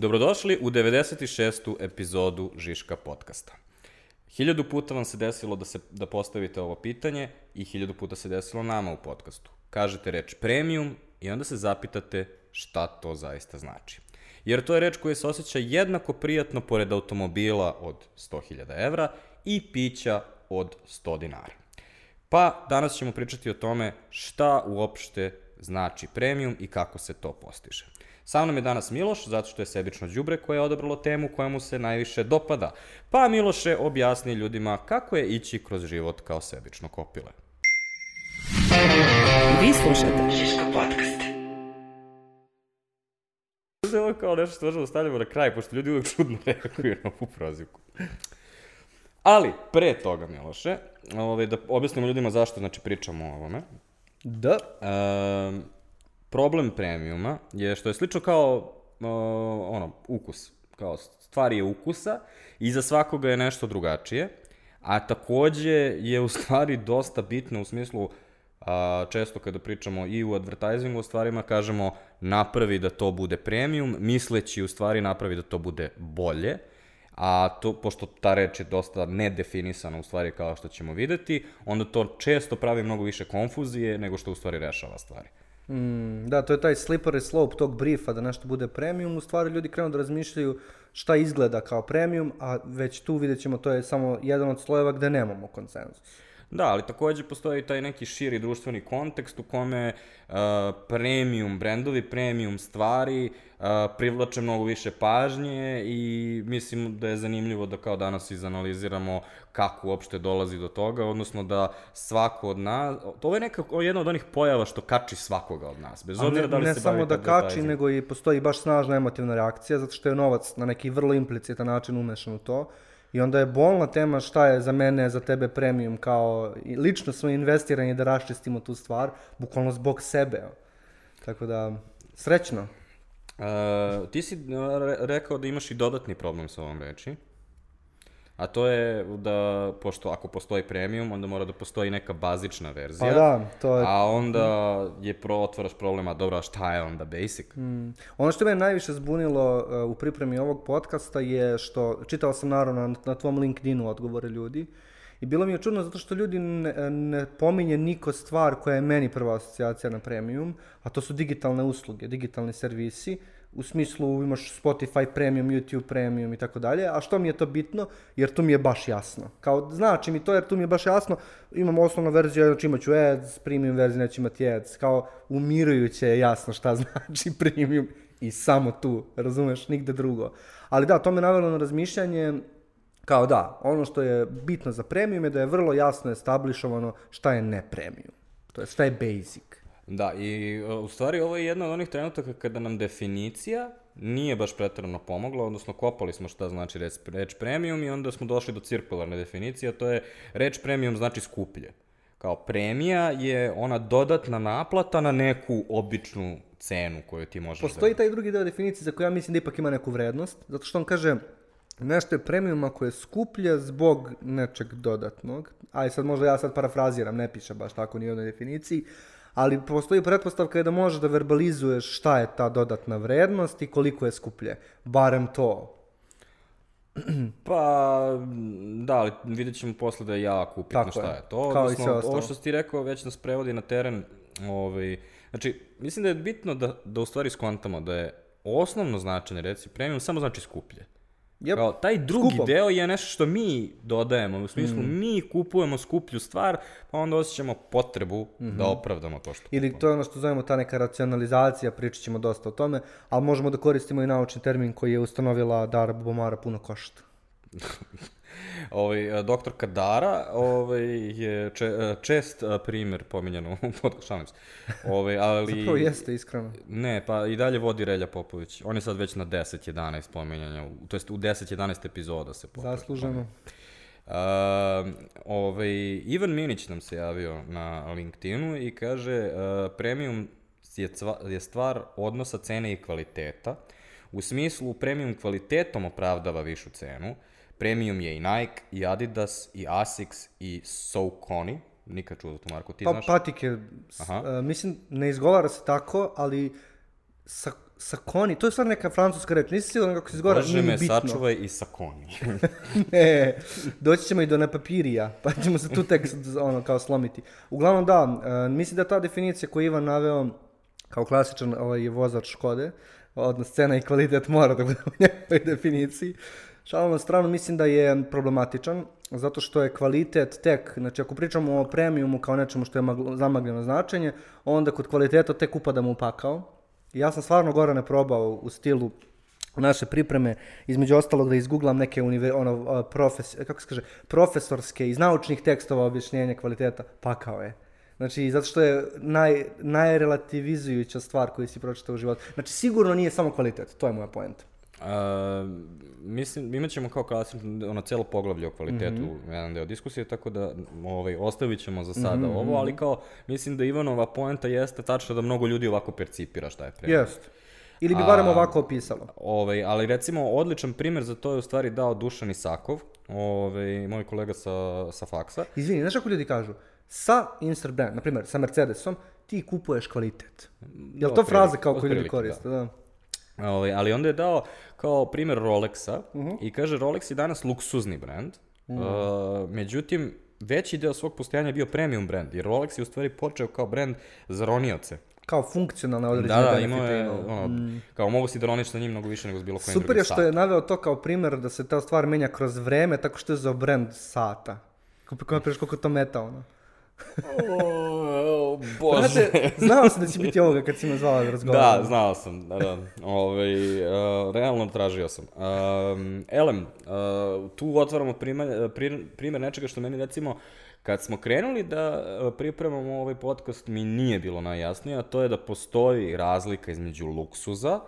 Dobrodošli u 96. epizodu Žiška podcasta. Hiljadu puta vam se desilo da, se, da postavite ovo pitanje i hiljadu puta se desilo nama u podcastu. Kažete reč premium i onda se zapitate šta to zaista znači. Jer to je reč koja se osjeća jednako prijatno pored automobila od 100.000 evra i pića od 100 dinara. Pa danas ćemo pričati o tome šta uopšte znači premium i kako se to postiže. Sa mnom je danas Miloš, zato što je sebično đubre koje je odabralo temu koja mu se najviše dopada. Pa Miloše objasni ljudima kako je ići kroz život kao sebično kopile. Vi slušate Šiško podcast. Ovo je kao nešto što možemo da stavljamo na kraj, pošto ljudi uvek čudno reaguju na ovu prozivku. Ali, pre toga, Miloše, ovaj, da objasnimo ljudima zašto znači, pričamo o ovome. Da. Um, problem premiuma je što je slično kao uh, ono, ukus. Kao stvar je ukusa i za svakoga je nešto drugačije. A takođe je u stvari dosta bitno u smislu a, često kada pričamo i u advertisingu o stvarima kažemo napravi da to bude premium, misleći u stvari napravi da to bude bolje a to, pošto ta reč je dosta nedefinisana u stvari kao što ćemo videti, onda to često pravi mnogo više konfuzije nego što u stvari rešava stvari. Mm, da, to je taj slippery slope tog briefa da nešto bude premium. U stvari ljudi krenu da razmišljaju šta izgleda kao premium, a već tu vidjet ćemo to je samo jedan od slojeva gde nemamo konsenzus. Da, ali takođe postoji taj neki širi društveni kontekst u kome uh, premium brendovi, premium stvari uh, privlače mnogo više pažnje i mislim da je zanimljivo da kao danas izanaliziramo kako uopšte dolazi do toga, odnosno da svako od nas, to je nekako jedna od onih pojava što kači svakoga od nas, bez obzira da li ne se samo bavite da kači, nego i postoji baš snažna emotivna reakcija, zato što je novac na neki vrlo implicitan način umešan u to. I onda je bolna tema šta je za mene, za tebe premium, kao lično smo investirani da raščistimo tu stvar, bukvalno zbog sebe. Tako da, srećno. Uh, ti si re- rekao da imaš i dodatni problem sa ovom reči. A to je da, pošto ako postoji premium, onda mora da postoji neka bazična verzija. Pa da, to je... A onda je pro, otvaraš problema, dobro, a šta je onda basic? Mm. Ono što me najviše zbunilo uh, u pripremi ovog podcasta je što, čitao sam naravno na, na tvom LinkedInu odgovore ljudi, i bilo mi je čudno zato što ljudi ne, ne pominje niko stvar koja je meni prva asocijacija na premium, a to su digitalne usluge, digitalni servisi, u smislu imaš Spotify premium, YouTube premium i tako dalje, a što mi je to bitno? Jer tu mi je baš jasno. Kao, znači mi to jer tu mi je baš jasno, imam osnovnu verziju, znači imat ću ads, premium verziju neću imati ads, kao umirujuće je jasno šta znači premium i samo tu, razumeš, nigde drugo. Ali da, to me navelo na razmišljanje, kao da, ono što je bitno za premium je da je vrlo jasno establišovano šta je ne premium. To je šta je basic. Da, i uh, u stvari ovo je jedna od onih trenutaka kada nam definicija nije baš pretredno pomogla, odnosno kopali smo šta znači reč, reč premium i onda smo došli do cirkularne definicije, a to je reč premium znači skuplje. Kao premija je ona dodatna naplata na neku običnu cenu koju ti možeš Postoji da... taj drugi deo definicije za koju ja mislim da ipak ima neku vrednost, zato što on kaže nešto je premium ako je skuplje zbog nečeg dodatnog. Aj sad možda ja sad parafraziram, ne piše baš tako ni u jednoj definiciji, ali postoji pretpostavka je da možeš da verbalizuješ šta je ta dodatna vrednost i koliko je skuplje. Barem to. Pa, da, ali vidjet ćemo posle da je jako upitno Tako šta je. je to. Kao i Odnosno, sve ostalo. Ovo što si ti rekao već nas prevodi na teren. Ovaj, znači, mislim da je bitno da, da u stvari skontamo da je osnovno značenje, reci, premium samo znači skuplje. Yep. Kao, taj drugi Skupo. deo je nešto što mi dodajemo, u smislu mm. mi kupujemo skuplju stvar, pa onda osjećamo potrebu mm -hmm. da opravdamo to što Ili to je ono što zovemo ta neka racionalizacija, pričat ćemo dosta o tome, ali možemo da koristimo i naučni termin koji je ustanovila Dara Bubomara puno košta. Ovaj, doktor Kadara ovaj, je če, čest a, primer pominjan u podcastu, šalim se. Ovaj, ali... Zapravo jeste, iskreno. Ne, pa i dalje vodi Relja Popović. On je sad već na 10-11 pominjanja, to jest u 10-11 epizoda se pominje. Zasluženo. Uh, ovaj, Ivan Minić nam se javio na LinkedInu i kaže uh, premium je, cva, je stvar odnosa cene i kvaliteta. U smislu premium kvalitetom opravdava višu cenu. Premium je i Nike, i Adidas, i Asics, i Saucony. Nikad čuo za tu marku, ti Pa znaš? patike, Aha. uh, mislim, ne izgovara se tako, ali sa, Sakoni, to je stvar neka francuska reč, nisi siguran kako se izgovara, Bože nije me bitno. sačuvaj i sakoni. ne, doći ćemo i do nepapirija, pa ćemo se tu tek ono, kao slomiti. Uglavnom da, e, mislim da ta definicija koju Ivan naveo kao klasičan ovaj, vozač Škode, odnos cena i kvalitet mora da bude u njegovoj definiciji. Šalom na stranu, mislim da je problematičan, zato što je kvalitet tek, znači ako pričamo o premiumu kao nečemu što je magl- zamagljeno značenje, onda kod kvaliteta tek upadamo u pakao. I ja sam stvarno Gorane probao u stilu naše pripreme, između ostalog da izgooglam neke unive, ono, profes, kako se kaže, profesorske iz naučnih tekstova objašnjenja kvaliteta, pakao je. Znači, zato što je naj, najrelativizujuća stvar koju si pročitao u životu. Znači, sigurno nije samo kvalitet, to je moja poenta. A, mislim, imat ćemo kao klasično ono celo poglavlje o kvalitetu, Mhm. jedan deo diskusije, tako da ovaj, ostavit ćemo za sada Mhm, ovo, ali kao, mislim da Ivanova poenta jeste tačno da mnogo ljudi ovako percipira šta je premium. Jest. Ili bi barem ovako opisalo. Ovaj, ali recimo odličan primjer za to je u stvari dao Dušan Isakov, ovaj, moj kolega sa, sa faksa. Izvini, znaš kako ljudi kažu? Sa Insert brand, na primjer, sa Mercedesom, ti kupuješ kvalitet. Jel to Otprilike, fraza kao koju ljudi otprilike, koriste? Da. Ovaj, ali onda je dao kao primjer Rolexa Mhm. i kaže Rolex je danas luksuzni brand, uh, međutim veći deo svog postojanja je bio premium brand, jer Rolex je u stvari počeo kao brand za ronioce. Kao funkcionalne određene Da, da, imao je, ono, kao mogu si da roniš sa njim mnogo više nego s bilo kojim Super drugim je što je naveo to kao primjer da se ta stvar menja kroz vreme tako što je za brand sata. Kako napraviš koliko to meta ono. O, bože. Znate, znao sam da će biti ovoga kad si me zvala da razgovaram. Da, znao sam, da, da. Ovaj, uh, realno tražio sam. Um, elem, uh, tu otvaramo primer, pri- primjer nečega što meni recimo, kad smo krenuli da uh, pripremamo ovaj podcast, mi nije bilo najjasnije, a to je da postoji razlika između luksuza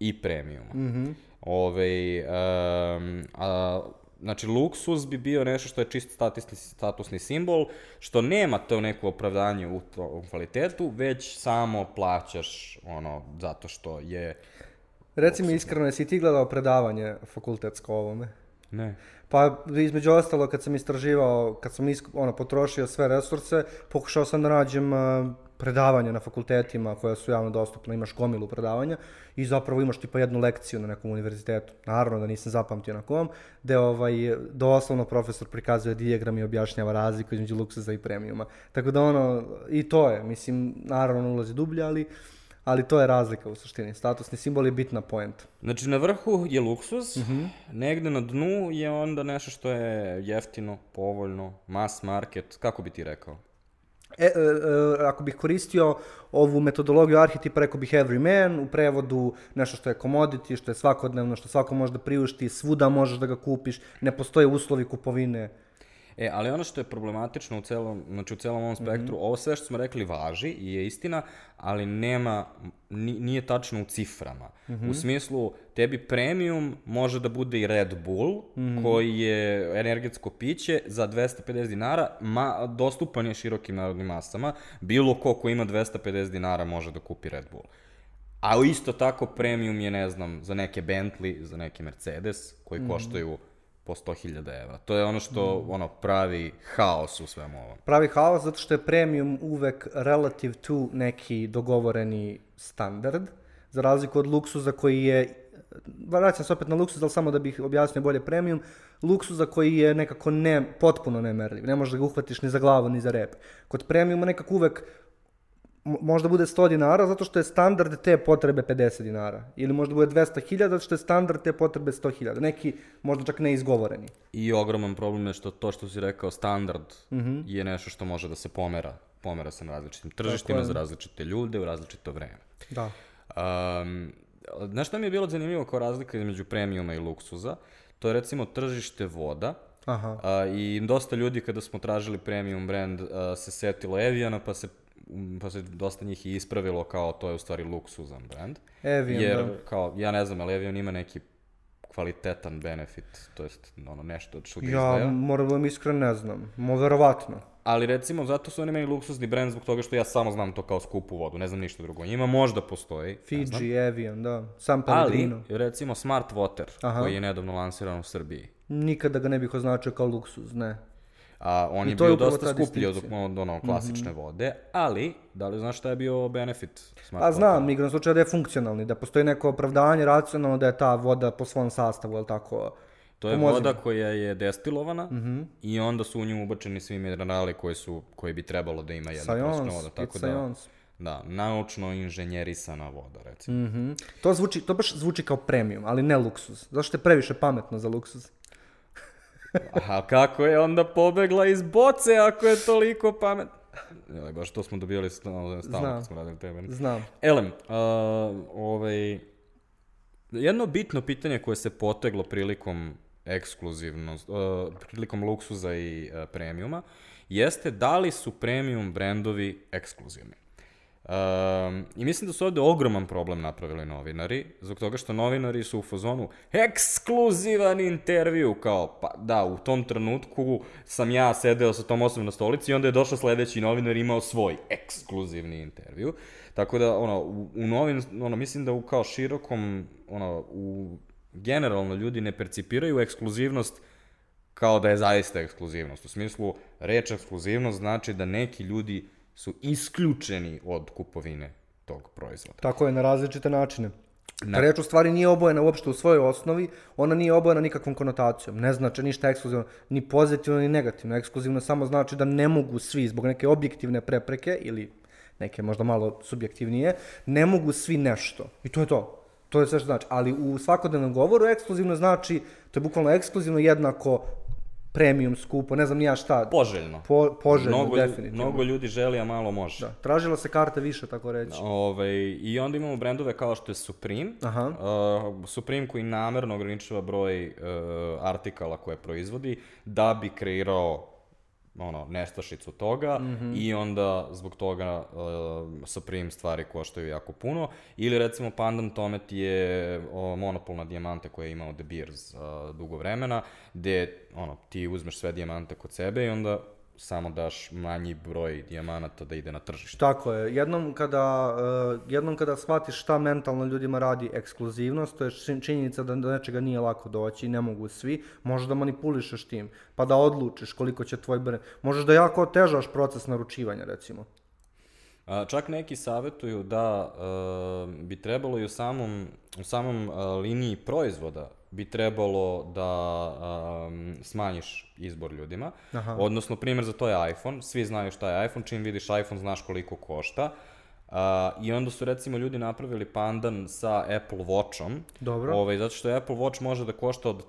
i premiuma. Mm Ovaj, um, a, znači, luksuz bi bio nešto što je čist statusni, statusni simbol, što nema to neko opravdanje u tom kvalitetu, već samo plaćaš ono, zato što je... Reci mi iskreno, jesi ti gledao predavanje fakultetsko ovome? Ne. Pa između ostalo kad sam istraživao, kad sam isk, ono, potrošio sve resurse, pokušao sam da nađem a, predavanja na fakultetima koja su javno dostupna, imaš gomilu predavanja i zapravo imaš tipa jednu lekciju na nekom univerzitetu. Naravno da nisam zapamtio na kom, gde ovaj, doslovno profesor prikazuje dijagram i objašnjava razliku između luksuza i premiuma. Tako da ono, i to je, mislim, naravno ulazi dublje, ali, ali to je razlika u suštini. Statusni simbol je bitna poenta. Znači, na vrhu je luksuz, negde na dnu je onda nešto što je jeftino, povoljno, mass market, kako bi ti rekao? E, e, e, ako bih koristio ovu metodologiju arhetipa, rekao bih every man, u prevodu nešto što je commodity, što je svakodnevno, što svako može da priušti, svuda možeš da ga kupiš, ne postoje uslovi kupovine. E, ali ono što je problematično u celom, znači u celom ovom spektru, ovo sve što smo rekli važi i je istina, ali nema, ni- nije tačno u ciframa. U smislu, tebi premium može da bude i Red Bull, koji je energetsko piće za 250 dinara, ma, dostupan je širokim narodnim masama, bilo ko ko ima 250 dinara može da kupi Red Bull. A isto tako premium je, ne znam, za neke Bentley, za neke Mercedes, koji koštaju po 100.000 evra. To je ono što ono pravi haos u svemu ovom. Pravi haos zato što je premium uvek relative to neki dogovoreni standard, za razliku od luksuza koji je, vraćam se opet na luksuz, ali samo da bih objasnio bolje premium, luksuza koji je nekako ne, potpuno nemerljiv, ne možeš da ga uhvatiš ni za glavu ni za rep. Kod premiuma nekako uvek možda bude 100 dinara zato što je standard te potrebe 50 dinara. Ili možda bude 200.000 zato što je standard te potrebe 100.000. Neki možda čak ne izgovoreni. I ogroman problem je što to što si rekao standard je nešto što može da se pomera. Pomera se na različitim tržištima, za različite ljude, u različito vreme. Da. Um, znaš šta mi je bilo zanimljivo kao razlika između premiuma i luksuza? To je recimo tržište voda. Aha. A, I dosta ljudi kada smo tražili premium brand a, se setilo Eviana pa se pa se dosta njih i ispravilo kao to je u stvari luksuzan brand. Evian, Jer, da. kao, ja ne znam, ali Evian ima neki kvalitetan benefit, to jest ono nešto što ga Ja izdvaja. moram da vam iskren ne znam. Mo verovatno. Ali recimo, zato su oni meni luksuzni brand zbog toga što ja samo znam to kao skupu vodu, ne znam ništa drugo. Njima možda postoji. Fiji, Evian, da. Ali Pellegrino. recimo Smart Water, Aha. koji je nedavno lansiran u Srbiji, Nikada ga ne bih označio kao luksuz, ne. A on I je je bio upravo dosta ta skuplji od, od ono, klasične vode, ali da li znaš šta je bio benefit smart A znam, water? igrom slučaja da je funkcionalni, da postoji neko opravdanje racionalno da je ta voda po svom sastavu, je li tako? To je Pomozi voda mi. koja je destilovana i onda su u nju ubačeni svi minerali koji, su, koji bi trebalo da ima jedna Sajons, voda. Tako da, sajons. da, naučno inženjerisana voda, recimo. Mhm. To, zvuči, to baš zvuči kao premium, ali ne luksuz. Zašto je previše pametno za luksuz? A kako je onda pobegla iz boce ako je toliko pamet... Jel, baš to smo dobijali stalno, stalno kad smo radili tebe. Znam. Elem, uh, ovaj, jedno bitno pitanje koje se poteglo prilikom ekskluzivnost, uh, prilikom luksuza i uh, premiuma, jeste da li su premium brendovi ekskluzivni. Um, I mislim da su ovde ogroman problem napravili novinari, zbog toga što novinari su u fazonu ekskluzivan intervju, kao, pa da, u tom trenutku sam ja sedeo sa tom osobom na stolici i onda je došao sledeći novinar i imao svoj ekskluzivni intervju. Tako da, ono, u, u novin, ono, mislim da u kao širokom, ono, u generalno ljudi ne percipiraju ekskluzivnost kao da je zaista ekskluzivnost. U smislu, reč ekskluzivnost znači da neki ljudi su isključeni od kupovine tog proizvoda. Tako je, na različite načine. Na-. Reč u stvari nije obojena uopšte u svojoj osnovi, ona nije obojena nikakvom konotacijom. Ne znači ništa ekskluzivno, ni pozitivno, ni negativno. Ekskluzivno samo znači da ne mogu svi, zbog neke objektivne prepreke ili neke možda malo subjektivnije, ne mogu svi nešto. I to je to. To je sve što znači. Ali u svakodnevnom govoru ekskluzivno znači, to je bukvalno ekskluzivno jednako premium, skupo, ne znam ni ja šta. Poželjno. Po, poželjno, mnogo, definitivno. mnogo ljudi želi, a malo može. Da. Tražila se karta više, tako reći. Ovaj, I onda imamo brendove kao što je Supreme. Aha. Uh, Supreme koji namerno ograničava broj uh, artikala koje proizvodi da bi kreirao ono, nestašicu toga Mhm. i onda zbog toga uh, Supreme stvari koštaju jako puno. Ili recimo Pandan Tomet je o, monopol na dijamante koje je imao De Beers uh, dugo vremena, gde ono, ti uzmeš sve dijamante kod sebe i onda samo daš manji broj dijamanata da ide na tržište. Tako je. Jednom kada, uh, jednom kada shvatiš šta mentalno ljudima radi ekskluzivnost, to je čin- činjenica da do nečega nije lako doći i ne mogu svi, možeš da manipulišeš tim, pa da odlučiš koliko će tvoj brend... Možeš da jako otežaš proces naručivanja, recimo. A, čak neki savjetuju da e, bi trebalo i u samom, u samom e, liniji proizvoda bi trebalo da um, smanjiš izbor ljudima. Aha. Odnosno, primjer za to je iPhone. Svi znaju šta je iPhone, čim vidiš iPhone znaš koliko košta. Uh, I onda su recimo ljudi napravili pandan sa Apple Watchom. Dobro. Ovaj, zato što Apple Watch može da košta od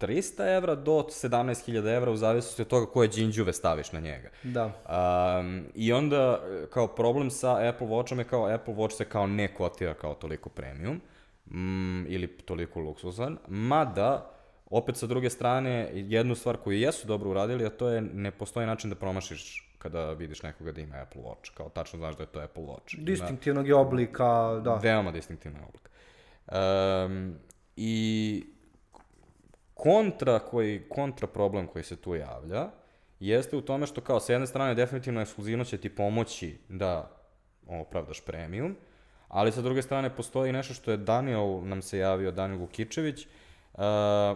300 evra do 17.000 evra u zavisnosti od toga koje džinđuve staviš na njega. Da. Um, I onda, kao problem sa Apple Watchom je kao Apple Watch se kao ne kotira kao toliko premium mm, ili toliko luksuzan, mada, opet sa druge strane, jednu stvar koju jesu dobro uradili, a to je ne postoji način da promašiš kada vidiš nekoga da ima Apple Watch, kao tačno znaš da je to Apple Watch. Distinktivnog je oblika, da. Veoma distinktivna oblik. Um, I kontra, koji, kontra problem koji se tu javlja jeste u tome što kao s jedne strane definitivno ekskluzivno će ti pomoći da opravdaš premium, ali sa druge strane postoji nešto što je Daniel nam se javio, Daniel Vukičević, uh,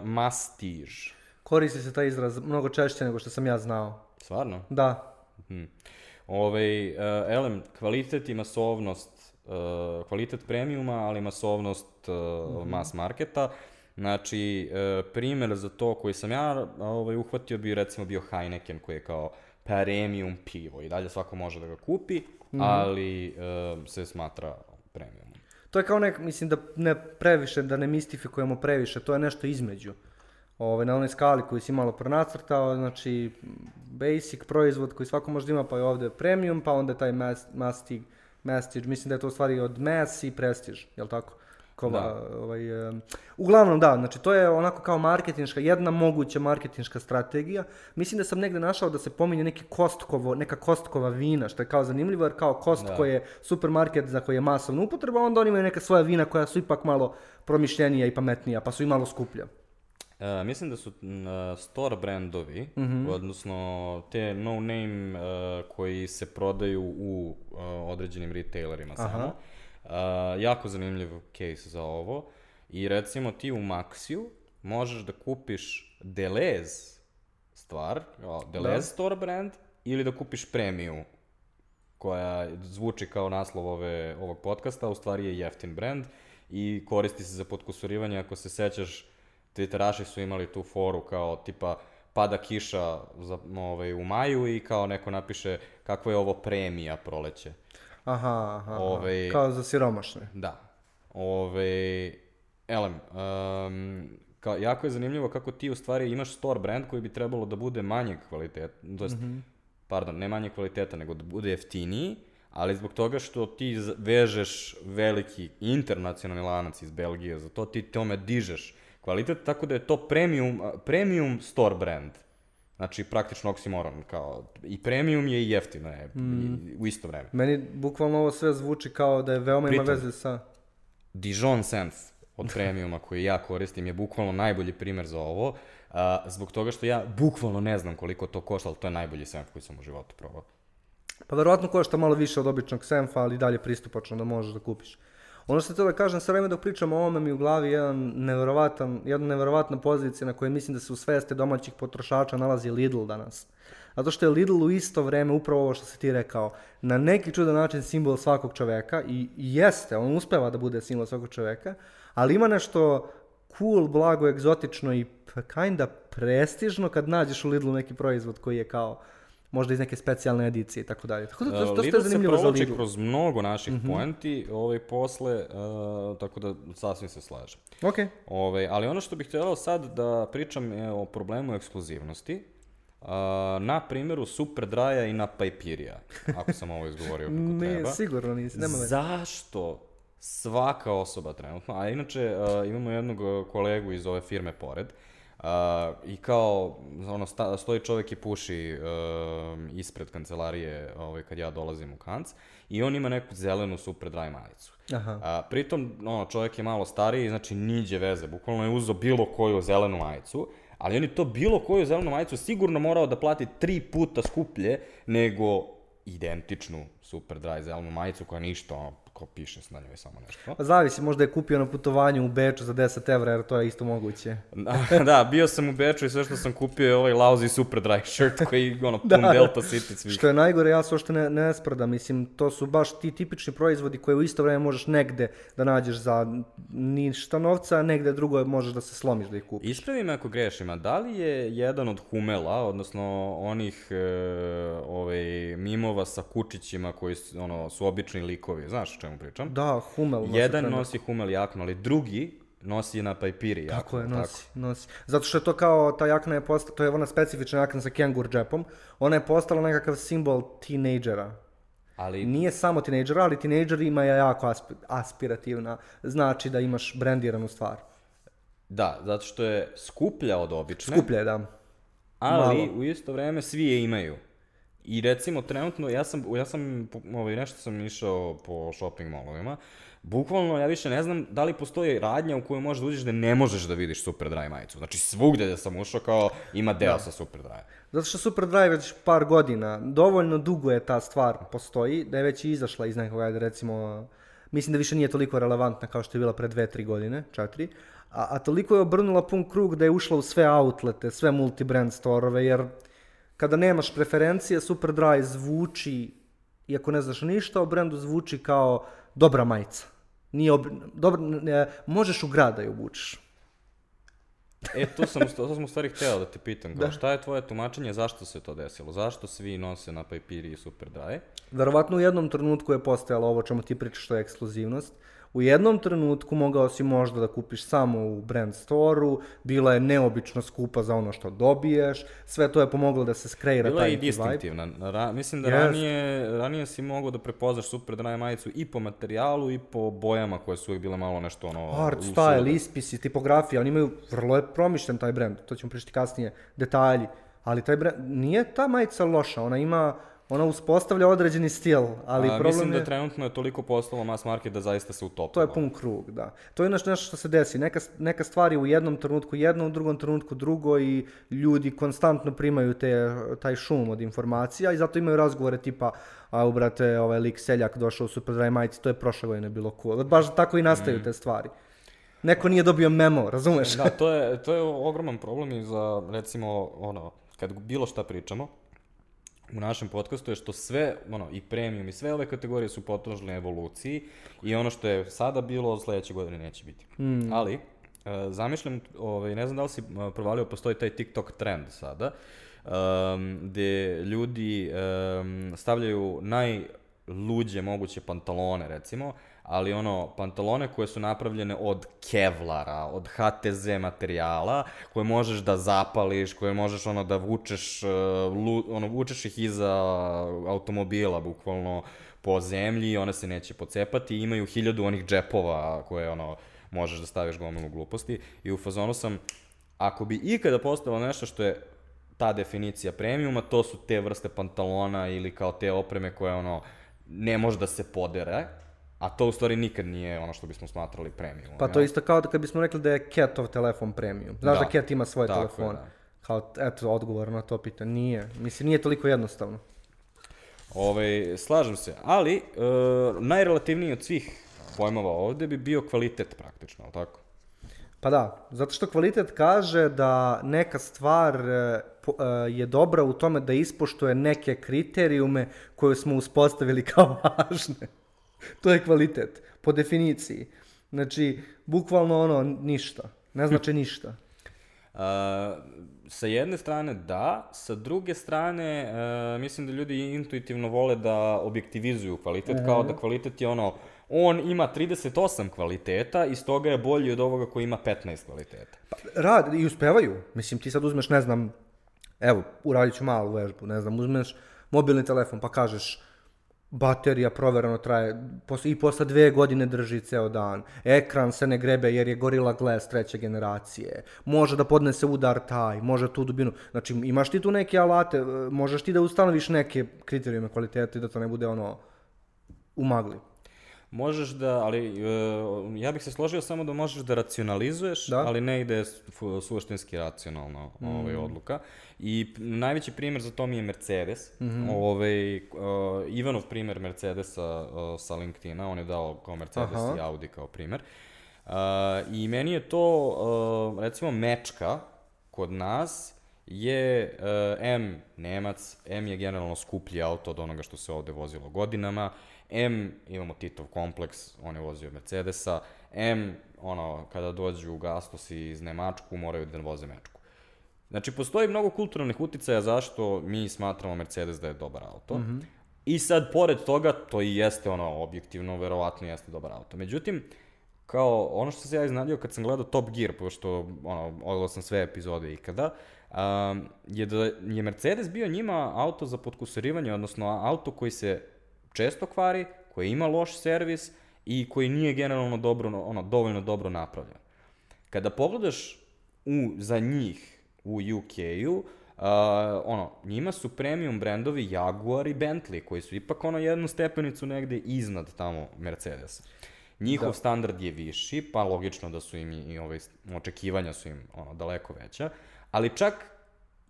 mastiž. Koristi se taj izraz mnogo češće nego što sam ja znao. Stvarno? Da. Hmm. Ove, uh, elem, kvalitet i masovnost, uh, kvalitet premiuma, ali masovnost uh, mass marketa. Znači, uh, primer za to koji sam ja ovaj, uhvatio bi recimo bio Heineken koji je kao premium pivo i dalje svako može da ga kupi, ali uh, se smatra premiumom. To je kao nek, mislim da ne previše, da ne mistifikujemo previše, to je nešto između. Ove, na onoj skali koju si malo pronacrtao, znači basic proizvod koji svako može da ima, pa je ovde premium, pa onda taj mas, mastig, mastige, mislim da je to u stvari od mass i prestige, jel tako? Kova, Da. ovaj, em, uglavnom da, znači to je onako kao marketinška, jedna moguća marketinška strategija. Mislim da sam negde našao da se pominje neki kostkovo, neka kostkova vina, što je kao zanimljivo, jer kao Costco Da. je supermarket za koji je masovna upotreba, onda oni imaju neka svoja vina koja su ipak malo promišljenija i pametnija, pa su i malo skuplja. E, mislim da su e, store brandovi, Mhm. odnosno te no name e, koji se prodaju u e, određenim retailerima samo. E, jako zanimljiv case za ovo. I recimo ti u Maxiju možeš da kupiš Deleuze stvar, kao Da. Store brand, ili da kupiš premium, koja zvuči kao naslov ove, ovog podcasta, a u stvari je jeftin brand i koristi se za podkusurivanje, ako se sećaš, Twitteraši su imali tu foru kao tipa pada kiša za, ovaj, u maju i kao neko napiše kako je ovo premija proleće. Aha, aha. Ovaj- kao za siromašne. Da. Ove, elem, um, ka, jako je zanimljivo kako ti u stvari imaš store brand koji bi trebalo da bude manjeg kvaliteta, to jest, pardon, ne manjeg kvaliteta, nego da bude jeftiniji, ali zbog toga što ti vežeš veliki internacionalni lanac iz Belgije, za to ti tome dižeš kvalitet, tako da je to premium, premium store brand. Znači, praktično oksimoron, kao, i premium je i jeftino je, i, u isto vreme. Meni bukvalno ovo sve zvuči kao da je veoma ima Pritom- veze sa... Dijon Senf od premiuma koji ja koristim je bukvalno najbolji primer za ovo, a, zbog toga što ja bukvalno ne znam koliko to košta, ali to je najbolji senf koji sam u životu probao. Pa verovatno košta malo više od običnog senfa, ali dalje pristupačno da možeš da kupiš. Ono što te da kažem, sve vreme dok pričam o ovome mi u glavi jedan neverovatan, jedna neverovatna pozicija na kojoj mislim da se u sveste domaćih potrošača nalazi Lidl danas. Zato što je Lidl u isto vreme, upravo ovo što si ti rekao, na neki čudan način simbol svakog čoveka i, i jeste, on uspeva da bude simbol svakog čoveka, ali ima nešto cool, blago, egzotično i kinda prestižno kad nađeš u Lidlu neki proizvod koji je kao možda iz neke specijalne edicije i tako dalje. Tako da to, to, to Lidl je zanimljivo za Lidl. kroz mnogo naših poenti ovaj, posle, a, tako da sasvim se slažem. Ok, Ove, ali ono što bih htjela sad da pričam je o problemu ekskluzivnosti. A, na primjeru Superdraja i na Pajpirija, ako sam ovo izgovorio kako ne, treba. sigurno nisi, nema veze. Zašto svaka osoba trenutno, a inače a, imamo jednog kolegu iz ove firme pored, a, i kao, ono, sta, stoji čovjek i puši a, ispred kancelarije ovaj, kad ja dolazim u kanc, i on ima neku zelenu super dry majicu. Aha. A, pritom, ono, čovjek je malo stariji, znači niđe veze, bukvalno je uzeo bilo koju zelenu majicu, ali on je to bilo koju zelenu majicu sigurno morao da plati tri puta skuplje nego identičnu super dry zelenu majicu koja ništa, ono, ko piše na njoj samo nešto. Pa zavisi, možda je kupio na putovanju u Beču za 10 evra, jer to je isto moguće. da, bio sam u Beču i sve što sam kupio je ovaj lousy super dry shirt koji, ono, pun Da, da. Delta City svih. Što je najgore, ja se uopšte ne, ne sprdam. Mislim, to su baš ti tipični proizvodi koje u isto vreme možeš negde da nađeš za ništa novca, a negde drugo možeš da se slomiš da ih kupiš. Ispravi me ako grešim, a da li je jedan od Humela, odnosno onih e, ovaj, mimova sa kučićima koji su, ono, su obični likovi, znaš čemu pričam? Da, Hummel. nosi Jedan trend. nosi Humel jaknu, ali drugi nosi na Pajpiri jaknu. Tako je, nosi, nosi. Zato što je to kao, ta jakna je postala, to je ona specifična jakna sa kengur džepom, ona je postala nekakav simbol tinejdžera. Ali Nije samo tinejdžera, ali tinejdžerima je jako aspi- aspirativna, znači da imaš brendiranu stvar. da, zato što je skuplja od obične, Skuplje je, da. ali malo. u isto vreme svi je imaju. I recimo trenutno, ja sam, ja sam ovaj, nešto sam išao po shopping mallovima, bukvalno ja više ne znam da li postoji radnja u kojoj možeš da uđeš da ne možeš da vidiš super dry majicu. Znači svugde da sam ušao kao ima deo sa super dry. Zato što Super Drive već par godina, dovoljno dugo je ta stvar postoji, da je već i izašla iz nekog, ajde recimo, mislim da više nije toliko relevantna kao što je bila pre dve, tri godine, četiri, a, a toliko je obrnula pun krug da je ušla u sve outlete, sve multi-brand storove, jer kada nemaš preferencije, Super Drive zvuči, iako ne znaš ništa o brendu, zvuči kao dobra majica. Nije ob... dobra, ne, možeš u grad da je obučeš. E, to sam, to sam u stvari hteo da te pitam, kao, šta je tvoje tumačenje, zašto se to desilo? Zašto svi nose na Pajpiri i super dry? Verovatno u jednom trenutku je postojalo ovo čemu ti pričaš, što je ekskluzivnost. U jednom trenutku mogao si možda da kupiš samo u brand store-u, bila je neobično skupa za ono što dobiješ, sve to je pomoglo da se skreira Bila je taj i neki vibe. distinktivna. Ra, mislim da Jest. ranije, ranije si mogao da prepoznaš super dry majicu i po materijalu i po bojama koje su uvijek bile malo nešto ono... Art, usulude. style, ispisi, tipografija, oni imaju, vrlo je promišljen taj brand, to ćemo pričati kasnije, detalji, ali taj brand, nije ta majica loša, ona ima, ona uspostavlja određeni stil, ali A, problem mislim je... da trenutno je toliko postalo mass market da zaista se utopilo. To je pun krug, da. To je nešto, nešto što se desi. Neka, neka stvar je u jednom trenutku jedno, u drugom trenutku drugo i ljudi konstantno primaju te, taj šum od informacija i zato imaju razgovore tipa a brate, ovaj lik seljak došao u Super Dry majici, to je prošle godine bilo cool. Baš tako i nastaju te stvari. Neko nije dobio memo, razumeš? Da, to je, to je ogroman problem i za, recimo, ono, kad bilo šta pričamo, u našem podcastu je što sve, ono, i premium i sve ove kategorije su podložne evoluciji i ono što je sada bilo, sledeće godine neće biti. Mm. Ali, e, zamišljam, ovaj, ne znam da li si e, provalio, postoji taj TikTok trend sada, um, gde ljudi um, stavljaju najluđe moguće pantalone, recimo, ali ono, pantalone koje su napravljene od kevlara, od HTZ materijala, koje možeš da zapališ, koje možeš ono da vučeš, uh, lu, ono, vučeš ih iza automobila, bukvalno, po zemlji one se neće pocepati, imaju hiljadu onih džepova koje ono, možeš da staviš gomilu gluposti. I u fazonu sam, ako bi ikada postalo nešto što je ta definicija premiuma, to su te vrste pantalona ili kao te opreme koje ono ne može da se podere, a to u stvari nikad nije ono što bismo smatrali premium. Pa to je isto kao da kad bismo rekli da je Catov telefon premium. Znaš da, da Cat ima svoje telefone. da. Kao, eto, odgovor na to pitanje. Nije. Mislim, nije toliko jednostavno. Ove, ovaj, slažem se, ali e, najrelativniji od svih pojmova ovde bi bio kvalitet praktično, ali tako? Pa da, zato što kvalitet kaže da neka stvar e, e, je dobra u tome da ispoštuje neke kriterijume koje smo uspostavili kao važne. to je kvalitet, po definiciji. Znači, bukvalno ono, ništa. Ne znači ništa. Uh, sa jedne strane da, sa druge strane uh, mislim da ljudi intuitivno vole da objektivizuju kvalitet, kao da kvalitet je ono, on ima 38 kvaliteta i stoga je bolji od ovoga koji ima 15 kvaliteta. Pa, rad, i uspevaju. Mislim, ti sad uzmeš, ne znam, evo, uradit ću malu vežbu, ne znam, uzmeš mobilni telefon pa kažeš baterija proverano traje i posle dve godine drži ceo dan. Ekran se ne grebe jer je Gorilla Glass treće generacije. Može da podnese udar taj, može tu dubinu. Znači imaš ti tu neke alate, možeš ti da ustanoviš neke kriterijume kvalitete da to ne bude ono u magli. Možeš da, ali uh, ja bih se složio samo da možeš da racionalizuješ, da? ali ne ide suštinski racionalno mm. ovaj, odluka. I najveći primer za to mi je Mercedes. Mm -hmm. ovaj, uh, Ivanov primer Mercedesa uh, sa LinkedIna, on je dao kao Mercedes Aha. i Audi kao primer. Uh, I meni je to, uh, recimo, mečka kod nas je uh, M Nemac, M je generalno skuplji auto od onoga što se ovde vozilo godinama, M, imamo Titov kompleks, on je vozio Mercedesa, M, ono, kada dođu u Gastosi iz Nemačku, moraju da voze Mečku. Znači, postoji mnogo kulturalnih uticaja zašto mi smatramo Mercedes da je dobar auto. Mm -hmm. I sad, pored toga, to i jeste ono, objektivno, verovatno jeste dobar auto. Međutim, kao ono što se ja iznadio kad sam gledao Top Gear, pošto ono, odgledao sam sve epizode ikada, um, je da je Mercedes bio njima auto za podkusurivanje, odnosno auto koji se često kvari, koji ima loš servis i koji nije generalno dobro, ono, dovoljno dobro napravljen. Kada pogledaš u, za njih u UK-u, Uh, ono, njima su premium brendovi Jaguar i Bentley, koji su ipak ono jednu stepenicu negde iznad tamo Mercedesa. Njihov da. standard je viši, pa logično da su im i, i ove očekivanja su im ono, daleko veća, ali čak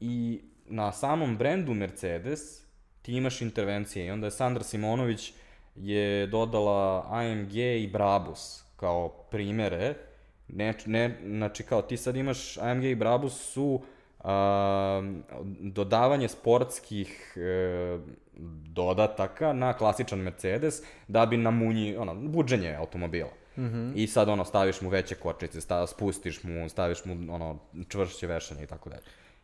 i na samom brendu Mercedes ti imaš intervencije i onda je Sandra Simonović je dodala AMG i Brabus kao primere, ne, ne, znači kao ti sad imaš AMG i Brabus su a, dodavanje sportskih e, dodataka na klasičan Mercedes da bi namunji, ono, buđenje automobila. Mm -hmm. I sad ono staviš mu veće kočice, stav, spustiš mu, staviš mu ono čvršće vešanje i tako dalje.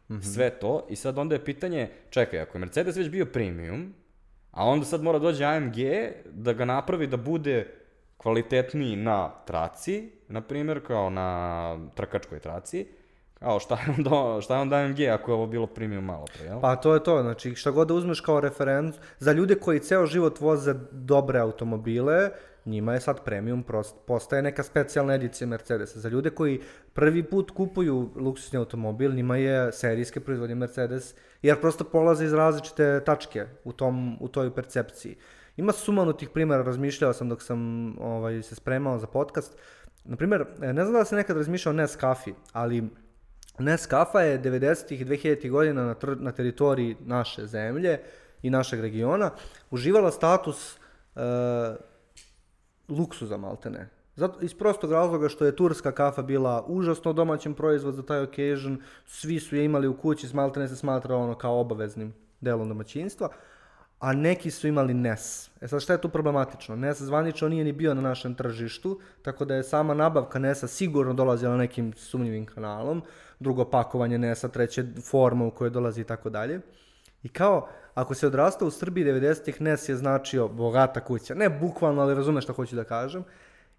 Mm -hmm. Sve to. I sad onda je pitanje, čekaj, ako je Mercedes već bio premium, a onda sad mora dođe AMG da ga napravi da bude kvalitetniji na traci, na primjer, kao na trkačkoj traci, kao šta je onda, šta je onda AMG ako je ovo bilo premium malo pre, jel? Pa to je to, znači šta god da uzmeš kao referencu, za ljude koji ceo život voze dobre automobile, njima je sad premium prost, postaje neka specijalna edicija Mercedesa. Za ljude koji prvi put kupuju luksusni automobil, njima je serijske proizvodnje Mercedes, jer prosto polaze iz različite tačke u, tom, u toj percepciji. Ima sumanutih primjera, razmišljao sam dok sam ovaj, se spremao za podcast. Naprimer, ne znam da se nekad razmišljao o Nescafi, ali Nescafa je 90. i 2000. godina na, na teritoriji naše zemlje i našeg regiona uživala status uh, luksuza maltene. Zato, iz prostog razloga što je turska kafa bila užasno domaćin proizvod za taj occasion, svi su je imali u kući, smaltene se smatra ono kao obaveznim delom domaćinstva, a neki su imali NES. E sad šta je tu problematično? NES zvanično nije ni bio na našem tržištu, tako da je sama nabavka NES-a sigurno dolazila nekim sumnjivim kanalom, drugo pakovanje NES-a, treće forma u kojoj dolazi i tako dalje. I kao, ako se odrastao u Srbiji 90-ih, NES je značio bogata kuća. Ne bukvalno, ali razumeš šta hoću da kažem.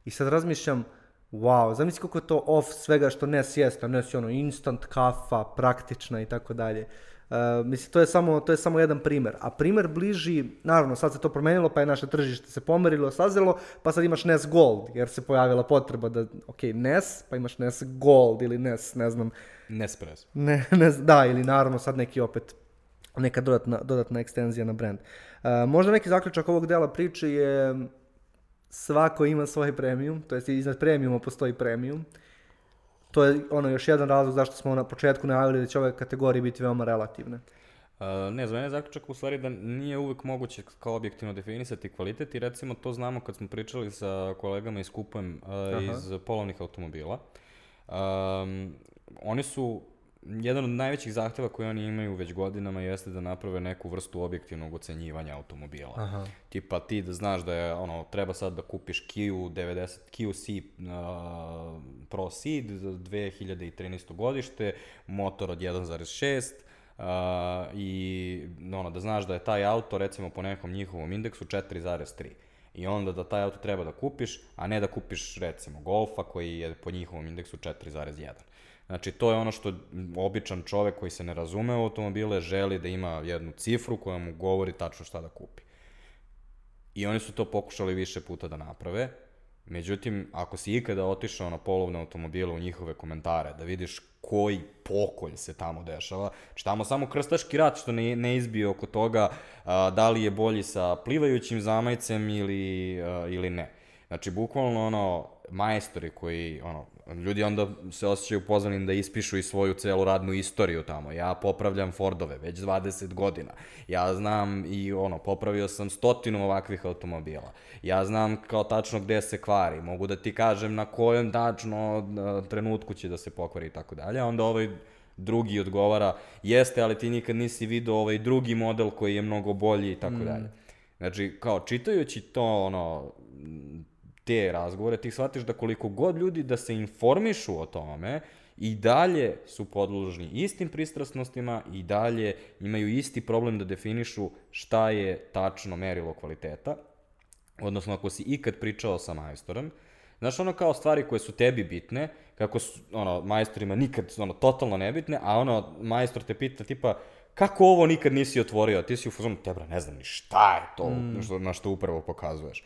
I sad razmišljam, wow, zamisli koliko je to off svega što NES jeste. NES je ono instant kafa, praktična i tako dalje. Uh, mislim, to je, samo, to je samo jedan primer. A primer bliži, naravno, sad se to promenilo, pa je naše tržište se pomerilo, sazelo, pa sad imaš NES Gold, jer se pojavila potreba da, ok, NES, pa imaš NES Gold ili NES, ne znam, Nespresso. ne, ne, da, ili naravno sad neki opet neka dodatna, dodatna ekstenzija na brand. Uh, možda neki zaključak ovog dela priče je svako ima svoj premium, to jest iznad premiuma postoji premium. To je ono još jedan razlog zašto smo na početku najavili da će ove kategorije biti veoma relativne. Uh, ne, za mene je zaključak u stvari da nije uvek moguće kao objektivno definisati kvalitet i recimo to znamo kad smo pričali sa kolegama iz Kupujem uh, iz polovnih automobila. Um, oni su, jedan od najvećih zahteva koje oni imaju već godinama jeste da naprave neku vrstu objektivnog ocenjivanja automobila. Aha. Tipa ti da znaš da je, ono, treba sad da kupiš Kia 90, Kia C uh, Pro Seed za 2013. godište, motor od 1.6, Uh, i ono, da znaš da je taj auto recimo po nekom njihovom indeksu 4.3 i onda da taj auto treba da kupiš, a ne da kupiš recimo Golfa koji je po njihovom indeksu 4.1. Znači to je ono što običan čovek koji se ne razume u automobile želi da ima jednu cifru koja mu govori tačno šta da kupi. I oni su to pokušali više puta da naprave. Međutim, ako si ikada otišao na polovne automobile u njihove komentare, da vidiš koji pokolj se tamo dešava, znači tamo samo krstaški rat što ne, ne izbije oko toga a, da li je bolji sa plivajućim zamajcem ili, a, ili ne. Znači, bukvalno, ono, majstori koji, ono, ljudi onda se osjećaju pozvanim da ispišu i svoju celu radnu istoriju tamo. Ja popravljam Fordove već 20 godina. Ja znam i, ono, popravio sam stotinu ovakvih automobila. Ja znam kao tačno gde se kvari. Mogu da ti kažem na kojem tačno a, trenutku će da se pokvari i tako dalje. Onda ovaj drugi odgovara, jeste, ali ti nikad nisi video ovaj drugi model koji je mnogo bolji i tako dalje. Znači, kao čitajući to, ono, te razgovore, ti shvatiš da koliko god ljudi da se informišu o tome, i dalje su podložni istim pristrasnostima i dalje imaju isti problem da definišu šta je tačno merilo kvaliteta. Odnosno, ako si ikad pričao sa majstorom, znaš ono kao stvari koje su tebi bitne, kako su, ono, majstorima nikad, ono, totalno nebitne, a ono, majstor te pita tipa, kako ovo nikad nisi otvorio, ti si u fazonu, tebra, ne znam ni šta je to, mm. što, na što upravo pokazuješ.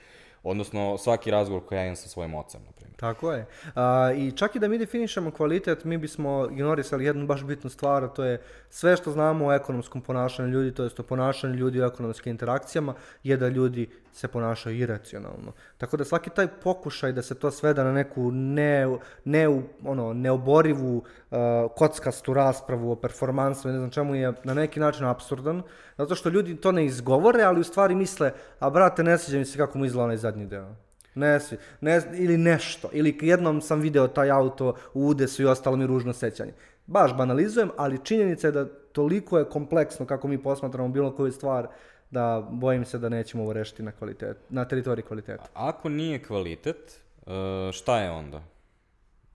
Odnosno, svaki razgovor koji ja imam sa svojim ocem, na primjer. Tako je. A, I čak i da mi definišemo kvalitet, mi bismo ignorisali jednu baš bitnu stvar, a to je sve što znamo o ekonomskom ponašanju ljudi, to jest o ponašanju ljudi u ekonomskim interakcijama, je da ljudi se ponašaju iracionalno. Tako da svaki taj pokušaj da se to sveda na neku ne, ne, ono, neoborivu uh, kockastu raspravu o performansu ne znam čemu je na neki način absurdan, zato što ljudi to ne izgovore, ali u stvari misle, a brate, ne sviđa mi se kako mu izgleda onaj zadnji deo. Ne svi, ne, ili nešto, ili jednom sam video taj auto u udesu i ostalo mi ružno sećanje. Baš banalizujem, ali činjenica je da toliko je kompleksno kako mi posmatramo bilo koju stvar, da bojim se da nećemo ovo rešiti na, kvalitet, na teritoriji kvaliteta. Ako nije kvalitet, uh, šta je onda?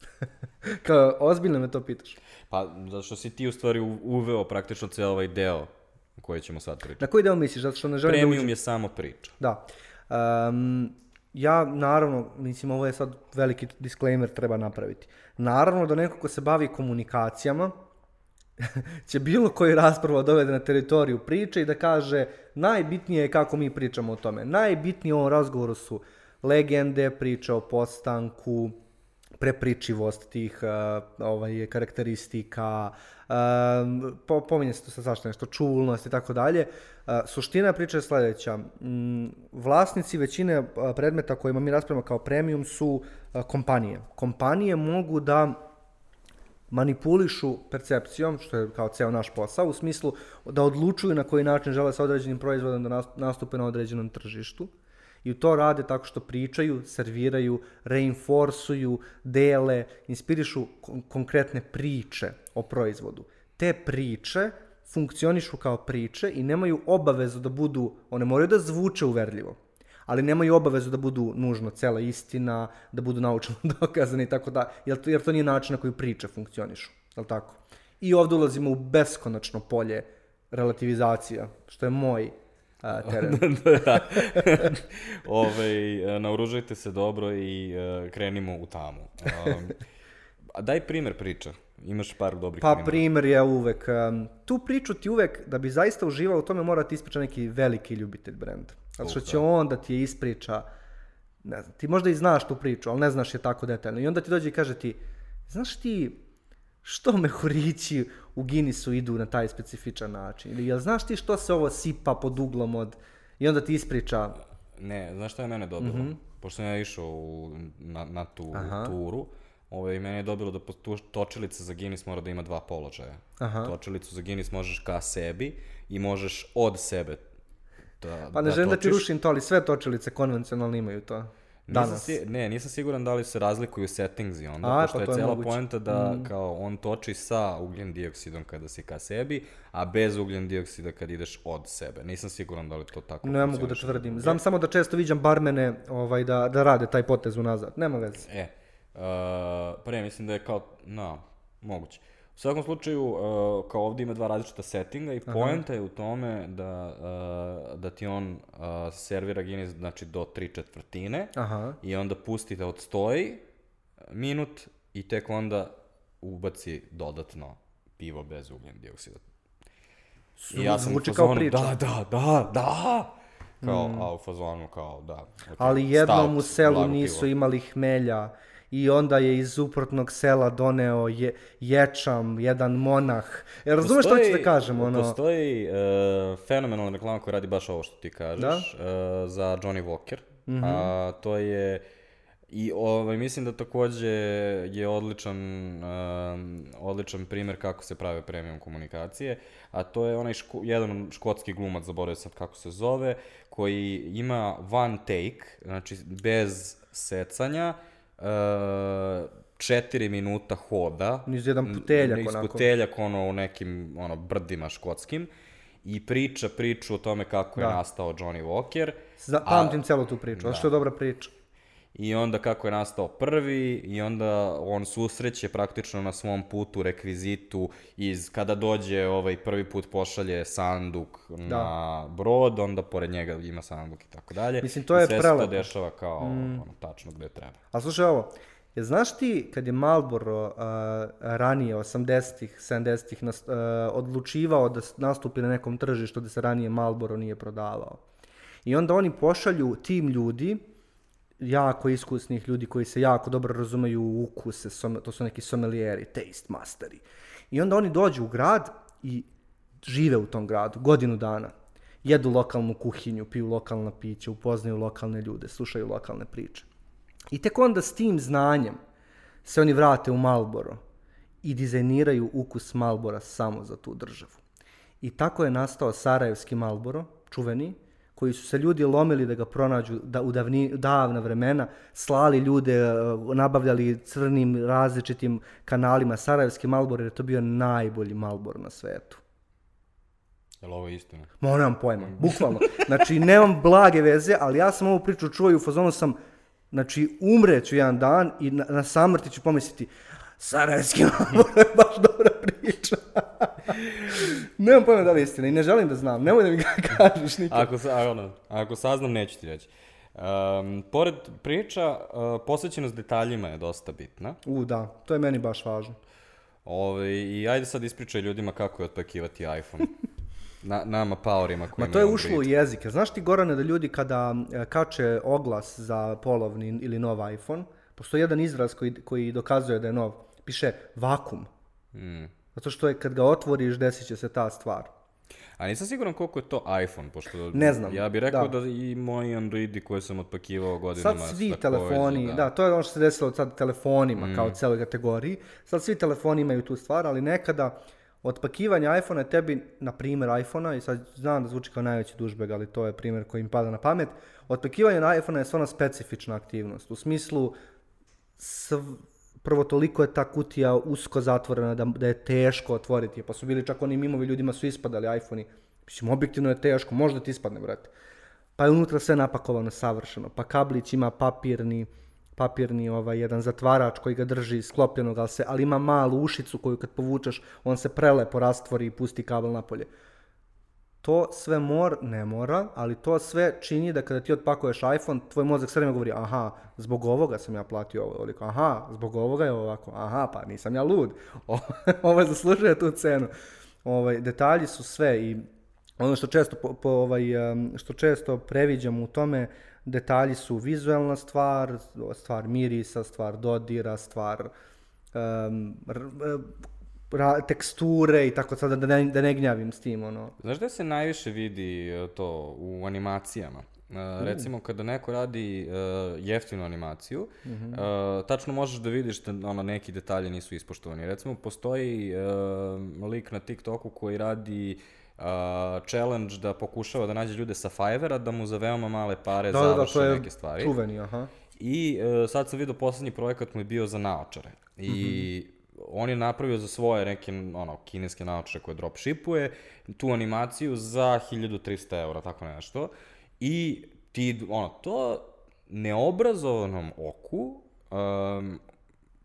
Kao, ozbiljno me to pitaš. Pa, zato što si ti u stvari uveo praktično ceo ovaj deo koji ćemo sad pričati. Na koji deo misliš? Zato što ne želim da Premium uđem- je samo priča. Da. Um, ja, naravno, mislim, ovo je sad veliki disclaimer treba napraviti. Naravno da neko ko se bavi komunikacijama, će bilo koji rasprava dovede na teritoriju priče i da kaže najbitnije je kako mi pričamo o tome. Najbitnije u ovom razgovoru su legende, priče o postanku, prepričivost tih uh, ovaj, karakteristika, um, po, pominje se to sa zašto nešto, čulnost i tako dalje. Uh, suština priče je sledeća. Mm, vlasnici većine uh, predmeta kojima mi raspravljamo kao premium su uh, kompanije. Kompanije mogu da manipulišu percepcijom, što je kao ceo naš posao, u smislu da odlučuju na koji način žele sa određenim proizvodom da nas- nastupe na određenom tržištu. I to rade tako što pričaju, serviraju, reinforsuju, dele, inspirišu kon- konkretne priče o proizvodu. Te priče funkcionišu kao priče i nemaju obavezu da budu, one moraju da zvuče uverljivo, ali nemaju obavezu da budu nužno cela istina, da budu naučno dokazane i tako da, jer to, jer to nije način na koji priče funkcionišu, je tako? I ovdje ulazimo u beskonačno polje relativizacija, što je moj a, teren. da. Ove, naoružajte se dobro i uh, krenimo u tamu. Um, a daj primer priča. Imaš par dobrih Pa primera. primer je uvek, um, tu priču ti uvek, da bi zaista uživao u tome, mora ti ispriča neki veliki ljubitelj brenda. Zato što će on da ti je ispriča, ne znam, ti možda i znaš tu priču, ali ne znaš je tako detaljno. I onda ti dođe i kaže ti, znaš ti što mehurići u Guinnessu idu na taj specifičan način? Ili jel znaš ti što se ovo sipa pod uglom od... I onda ti ispriča, Ne, znaš šta je mene dobilo? Pošto sam ja išao u, na, na tu. Aha. turu, Ove, mene je dobilo da tu točilica za Guinness mora da ima dva položaja. Aha. Točilicu za Guinness možeš ka sebi i možeš od sebe da, pa ne želim da ti točiš. rušim to, ali sve točilice konvencionalno imaju to. Nisam Danas. si, ne, nisam siguran da li se razlikuju settingsi onda, A, pošto pa je je moguće. poenta da kao on toči sa ugljen dioksidom kada si ka sebi, a bez ugljen dioksida kad ideš od sebe. Nisam siguran da li to tako Ne mogu da tvrdim. Znam samo da često viđam barmene ovaj, da, da rade taj potez unazad. Nema veze. E, uh, pa ne, mislim da je kao, no, moguće. U svakom slučaju, uh, kao ovdje ima dva različita settinga i poenta je u tome da, uh, da ti on uh, servira Guinness znači do tri četvrtine Aha. i onda pusti da odstoji minut i tek onda ubaci dodatno pivo bez ugljen dioksida. I ja sam Zvuči kao priča. Da, da, da, da! Kao, a u fazonu kao, da. ok, Ali jednom u selu nisu pivo. imali hmelja i onda je iz uprotnog sela doneo je, ječam, jedan monah. Jer razumeš što ću da kažem? Ono, Postoji uh, fenomenalna reklama koja radi baš ovo što ti kažeš, uh, za Johnny Walker. Mhm. A to je i ovaj, mislim da takođe je odličan, um, odličan primjer kako se prave premium komunikacije, a to je onaj ško, jedan škotski glumac, zaboravio sam kako se zove, koji ima one take, znači bez secanja, četiri minuta hoda. Niz jedan puteljak Niz onako. puteljak ono u nekim ono, brdima škotskim i priča priču o tome kako je Da. nastao Johnny Walker. za, a- pamtim celu tu priču, a što je dobra priča. I onda kako je nastao prvi i onda on susreće praktično na svom putu rekvizitu iz kada dođe ovaj prvi put pošalje sanduk na brod, onda pored njega ima sanduk i tako dalje. Mislim, to je I sve se prelepo. Mm. to dešava kao ono, tačno gde treba. A slušaj ovo, je znaš ti kad je Marlboro uh, ranije, 80-ih, 70-ih, nas- uh, odlučivao da nastupi na nekom tržištu da se ranije Marlboro nije prodavao. I onda oni pošalju tim ljudi, jako iskusnih ljudi koji se jako dobro razumeju u ukuse, som- to su neki sommelieri, taste masteri. I onda oni dođu u grad i žive u tom gradu godinu dana. Jedu lokalnu kuhinju, piju lokalna pića, upoznaju lokalne ljude, slušaju lokalne priče. I tek onda s tim znanjem se oni vrate u Malboro i dizajniraju ukus Malbora samo za tu državu. I tako je nastao Sarajevski Malboro, čuveni, koji su se ljudi lomili da ga pronađu da, u davni, davna vremena, slali ljude, eh, nabavljali crnim različitim kanalima Sarajevski Malboro, jer je to bio najbolji Malboro na svetu. Je li ovo istina? Ma nemam pojma, bukvalno. Znači, nemam blage veze, ali ja sam ovu priču čuo i u fazonu sam, znači, umreću jedan dan i na, na samrti ću pomisliti, Sarajevski Marlboro je baš dobra priča. nemam pojma da li je istina i ne želim da znam, nemoj da mi ga kažeš nikad. Ako, sa, ono, ako saznam, neću ti reći. Um, pored priča, uh, posvećenost detaljima je dosta bitna. U, da, to je meni baš važno. Ove, I ajde sad ispričaj ljudima kako je otpakivati iPhone. Na, nama powerima koji Ma to je ušlo u jezike. Znaš ti, Gorane, da ljudi kada e, kače oglas za polovni ili nov iPhone, postoji jedan izraz koji, koji dokazuje da je nov, piše vakum. Mm. Zato što je kad ga otvoriš desit će se ta stvar. A nisam siguran koliko je to iPhone, pošto Ne znam, ja bih rekao da. da. i moji Androidi koje sam otpakivao godinama... Sad svi telefoni, da. to je ono što se desilo sad telefonima kao celoj kategoriji. Sad svi telefoni imaju tu stvar, ali nekada Otpakivanje iPhone je tebi, na primjer iPhone-a, i sad znam da zvuči kao najveći dužbeg, ali to je primjer koji im pada na pamet, otpakivanje na iPhone je stvarno specifična aktivnost. U smislu, sv, prvo toliko je ta kutija usko zatvorena da, da je teško otvoriti pa su bili čak oni mimovi ljudima su ispadali iPhone-i. Mislim, objektivno je teško, možda ti ispadne, brate. Pa je unutra sve napakovano savršeno, pa kablić ima papirni, papirni ovaj jedan zatvarač koji ga drži sklopljenog, ali, se, ali ima malu ušicu koju kad povučeš, on se prelepo rastvori i pusti kabel napolje. To sve mor, ne mora, ali to sve čini da kada ti otpakuješ iPhone, tvoj mozak sve vreme govori, aha, zbog ovoga sam ja platio ovo. Ovoliko, aha, zbog ovoga je ovako, aha, pa nisam ja lud, ovo zaslužuje tu cenu. Ovaj, detalji su sve i ono što često, po, po, ovaj, što često previđam u tome, detalji su vizualna stvar, stvar mirisa, stvar dodira, stvar um, teksture i tako sada da ne, da ne gnjavim s tim ono. Znaš da se najviše vidi e, to u animacijama? Uh, recimo kada neko radi uh, jeftinu animaciju, mm -hmm. uh, tačno možeš da vidiš da ono, neki detalji nisu ispoštovani. Recimo postoji uh, lik na TikToku koji radi uh, challenge da pokušava da nađe ljude sa Fivera da mu za veoma male pare Da, da, da, završe to je neke stvari. čuveni, aha. I uh, sad sam vidio poslednji projekat mu je bio za naočare. I mm -hmm. On je napravio za svoje neke ono, kineske naočare koje dropshipuje tu animaciju za 1300 eura, tako nešto. I ti, ono, to neobrazovanom oku um,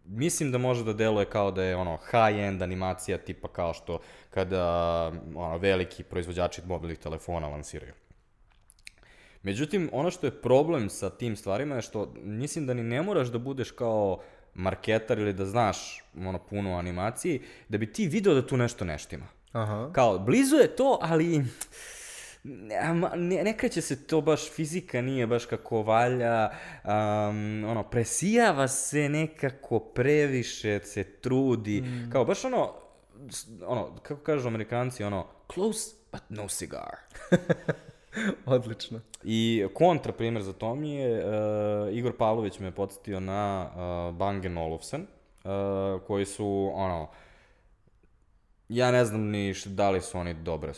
mislim da može da deluje kao da je ono high-end animacija tipa kao što kada ono, veliki proizvođači mobilnih telefona lansiraju. Međutim, ono što je problem sa tim stvarima je što mislim da ni ne moraš da budeš kao marketar ili da znaš ono puno animaciji, da bi ti video da tu nešto neštima. Aha. Kao, blizu je to, ali ne, ne kreće se to baš, fizika nije baš kako valja, um, ono, presijava se nekako previše, se trudi, mm. kao baš ono, ono, kako kažu amerikanci, ono, close but no cigar. Odlično. I kontra primjer za to mi je, uh, Igor Pavlović me podsjetio na uh, Bang Olufsen, uh, koji su, ono, ja ne znam ni š, da li su oni dobre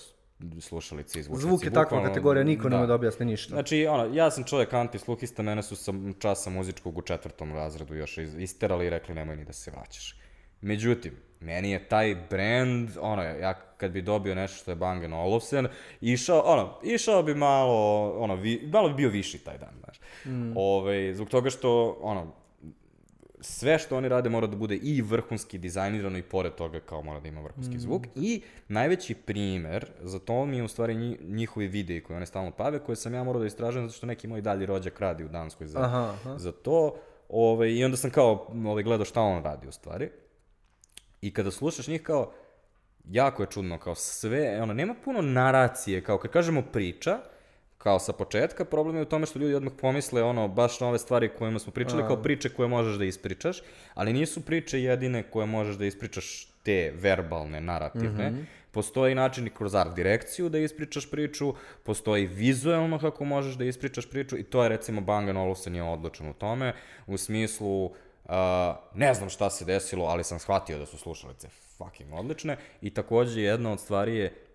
slušalice i zvučnici. Zvuk je takva kategorija, niko da. nema da objasni ništa. Znači, ono, ja sam čovjek antisluhista, mene su sa časa muzičkog u četvrtom razredu još isterali i rekli nemoj ni da se vraćaš. Međutim, meni je taj brand, ono, ja kad bi dobio nešto što je Bang Olufsen, išao, ono, išao bi malo, ono, vi, malo bi bio viši taj dan, znaš. Mm. Ove, zbog toga što, ono, sve što oni rade mora da bude i vrhunski dizajnirano i pored toga kao mora da ima vrhunski mm. zvuk. I najveći primer za to mi je u stvari nji, njihovi videi koje one stalno pave, koje sam ja morao da istražujem zato što neki moj dalji rođak radi u Danskoj za, Aha, aha. za to. Ove, I onda sam kao ove, gledao šta on radi u stvari. I kada slušaš njih kao, jako je čudno, kao sve, ono, nema puno naracije, kao kad kažemo priča, kao sa početka, problem je u tome što ljudi odmah pomisle ono, baš na ove stvari kojima smo pričali, kao priče koje možeš da ispričaš, ali nisu priče jedine koje možeš da ispričaš te verbalne, narativne. Mm -hmm. Postoji način i kroz art direkciju da ispričaš priču, postoji vizuelno kako možeš da ispričaš priču i to je recimo Bang Olufsen je odličan u tome, u smislu uh, ne znam šta se desilo, ali sam shvatio da su slušalice fucking odlične i takođe jedna od stvari je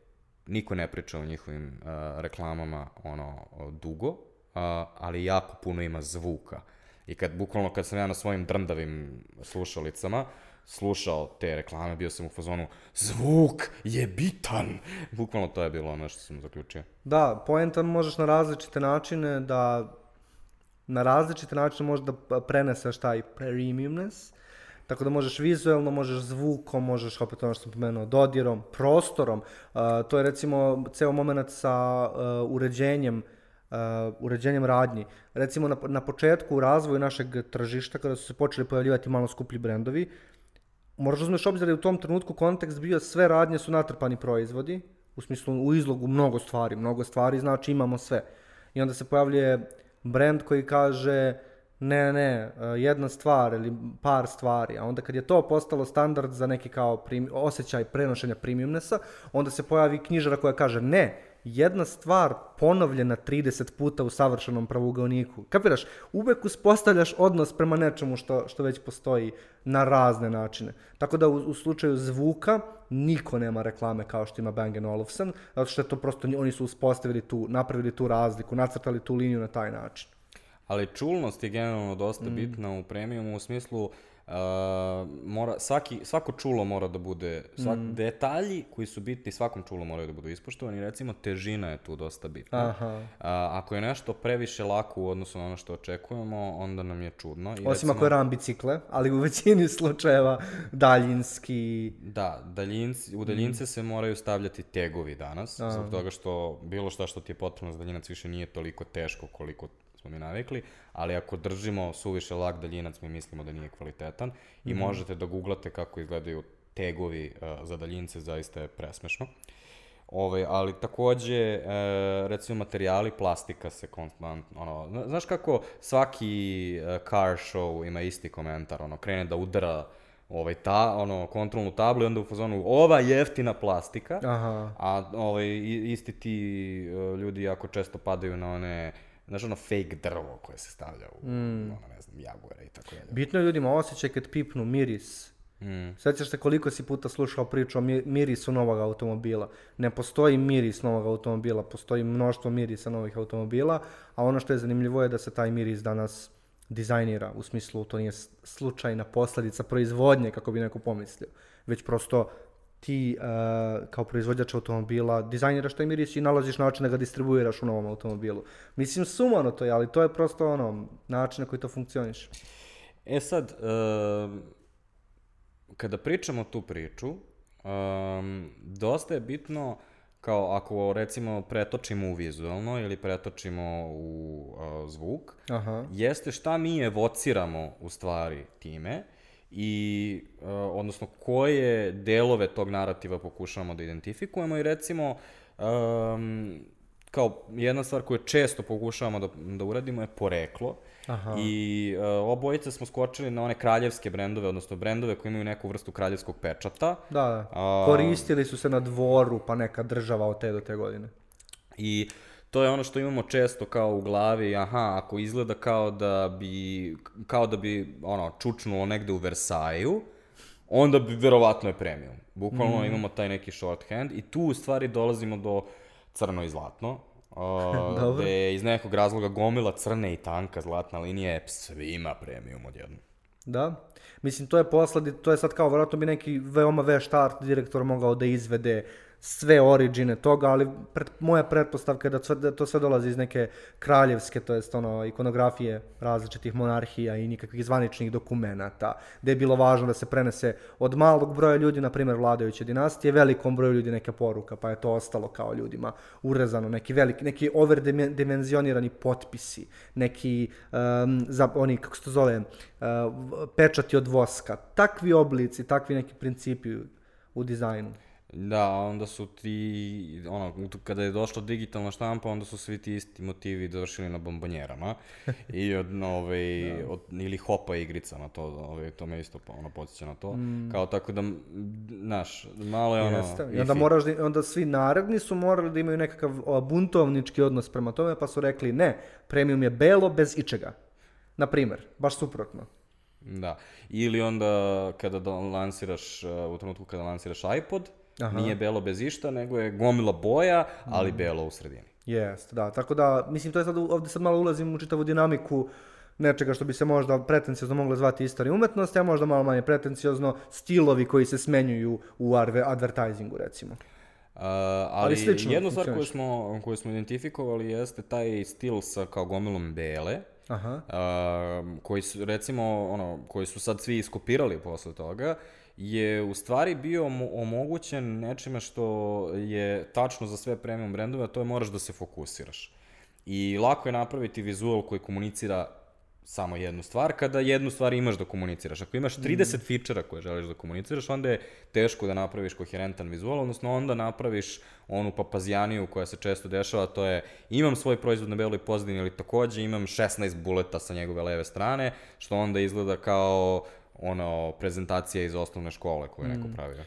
niko ne priča o njihovim uh, reklamama ono dugo, uh, ali jako puno ima zvuka. I kad, bukvalno kad sam ja na svojim drndavim slušalicama slušao te reklame, bio sam u fazonu zvuk je bitan. Bukvalno to je bilo ono što sam zaključio. Da, poenta možeš na različite načine da na različite načine možeš da preneseš taj premiumness, tako da možeš vizuelno, možeš zvukom, možeš opet ono što sam pomenuo, dodirom, prostorom. Uh, to je recimo ceo moment sa uh, uređenjem uh, uređenjem radnji. Recimo na, na početku u razvoju našeg tržišta, kada su se počeli pojavljivati malo skuplji brendovi, moraš da uzmeš obzir da je u tom trenutku kontekst bio sve radnje su natrpani proizvodi, u smislu u izlogu mnogo stvari, mnogo stvari znači imamo sve. I onda se pojavljuje brend koji kaže ne, ne, jedna stvar ili par stvari, a onda kad je to postalo standard za neki kao prim, osjećaj prenošenja premiumnessa, onda se pojavi knjižara koja kaže ne, jedna stvar ponovljena 30 puta u savršenom pravougaoniku. Kapiraš? Uvek uspostavljaš odnos prema nečemu što, što već postoji na razne načine. Tako da u, u slučaju zvuka niko nema reklame kao što ima Bang Olufsen, zato što je to prosto, oni su uspostavili tu, napravili tu razliku, nacrtali tu liniju na taj način. Ali čulnost je generalno dosta mm. bitna u premiumu u smislu Uh, mora, svaki, svako čulo mora da bude, svak, mm. detalji koji su bitni svakom čulu moraju da budu ispoštovani, recimo težina je tu dosta bitna. Aha. Uh, ako je nešto previše lako u odnosu na ono što očekujemo, onda nam je čudno. I Osim recimo, ako je ram bicikle, ali u većini slučajeva daljinski... Da, daljinci, u daljince mm. se moraju stavljati tegovi danas, Aha. zbog toga što bilo šta što ti je potrebno za daljinac više nije toliko teško koliko smo mi navikli, ali ako držimo suviše lag daljinac, mi mislimo da nije kvalitetan i mm -hmm. možete da googlate kako izgledaju tegovi uh, za daljince, zaista je presmešno. Ove, ali takođe, e, recimo materijali, plastika se konstantno, ono, znaš kako svaki e, car show ima isti komentar, ono, krene da udara ovaj ta ono kontrolnu tablu i onda u fazonu ova jeftina plastika. Aha. A ovaj isti ti uh, ljudi jako često padaju na one znaš ono fake drvo koje se stavlja u, mm. ono, ne znam, jaguara i tako dalje. Bitno je ljudima osjećaj kad pipnu miris. Mm. Sjećaš se koliko si puta slušao priču o mirisu novog automobila. Ne postoji miris novog automobila, postoji mnoštvo mirisa novih automobila, a ono što je zanimljivo je da se taj miris danas dizajnira, u smislu to nije slučajna posledica proizvodnje, kako bi neko pomislio, već prosto ti uh, kao proizvođač automobila dizajniraš taj miris i nalaziš način da ga distribuiraš u novom automobilu. Mislim, sumano to je, ali to je prosto ono, način na koji to funkcioniš. E sad, uh, kada pričamo tu priču, um, dosta je bitno kao ako recimo pretočimo u vizualno ili pretočimo u uh, zvuk, Aha. jeste šta mi evociramo u stvari time i uh, odnosno koje delove tog narativa pokušavamo da identifikujemo i recimo um, kao jedna stvar koju često pokušavamo da, da uradimo je poreklo. Aha. I uh, obojice smo skočili na one kraljevske brendove, odnosno brendove koji imaju neku vrstu kraljevskog pečata. Da, da. Uh, koristili su se na dvoru, pa neka država od te do te godine. I uh, to je ono što imamo često kao u glavi, aha, ako izgleda kao da bi, kao da bi, ono, čučnulo negde u Versaju, onda bi verovatno je premium. Bukvalno mm. imamo taj neki shorthand i tu u stvari dolazimo do crno i zlatno, uh, gde je iz nekog razloga gomila crne i tanka zlatna linija je svima premium odjedno. Da. Mislim, to je posledi, to je sad kao, vjerojatno bi neki veoma veš art direktor mogao da izvede sve origine toga, ali pred, moja pretpostavka je da, da to sve dolazi iz neke kraljevske, to jest ono, ikonografije različitih monarhija i nikakvih zvaničnih dokumenata, gde je bilo važno da se prenese od malog broja ljudi, na primjer vladajuće dinastije, velikom broju ljudi neka poruka, pa je to ostalo kao ljudima urezano, neki veliki, neki overdimenzionirani potpisi, neki, um, za, oni, kako se to zove, uh, pečati od voska, takvi oblici, takvi neki principi u dizajnu. Da, onda su ti, ono, kada je došla digitalna štampa, onda su svi ti isti motivi završili na bombonjerama i od, ovaj, da. od, ili hopa igricama, to, ovaj, to me isto ono, podsjeća na to. Mm. Kao tako da, znaš, malo je ono... Jeste. I onda, moraš da, onda svi naredni su morali da imaju nekakav buntovnički odnos prema tome, pa su rekli ne, premium je belo bez ičega. Na primer, baš suprotno. Da. Ili onda kada da lansiraš, u trenutku kada lansiraš iPod, Aha. Nije belo bez išta, nego je gomila boja, ali mm. belo u sredini. Jest, da. Tako da, mislim, to je sad, ovde sad malo ulazim u čitavu dinamiku nečega što bi se možda pretencijozno moglo zvati istorija umetnosti, a možda malo manje pretencijozno stilovi koji se smenjuju u advertisingu, recimo. Uh, ali, ali slično, jednu stvar koju smo, koju smo identifikovali jeste taj stil sa kao gomilom bele, Aha. Uh, koji su, recimo, ono, koji su sad svi iskopirali posle toga je u stvari bio omogućen nečime što je tačno za sve premium brendove, a to je moraš da se fokusiraš. I lako je napraviti vizual koji komunicira samo jednu stvar, kada jednu stvar imaš da komuniciraš. Ako imaš 30 mm. fičera koje želiš da komuniciraš, onda je teško da napraviš koherentan vizual, odnosno onda napraviš onu papazijaniju koja se često dešava, to je imam svoj proizvod na beloj pozadini, ali takođe imam 16 buleta sa njegove leve strane, što onda izgleda kao ono, prezentacija iz osnovne škole koju je neko mm. pravio.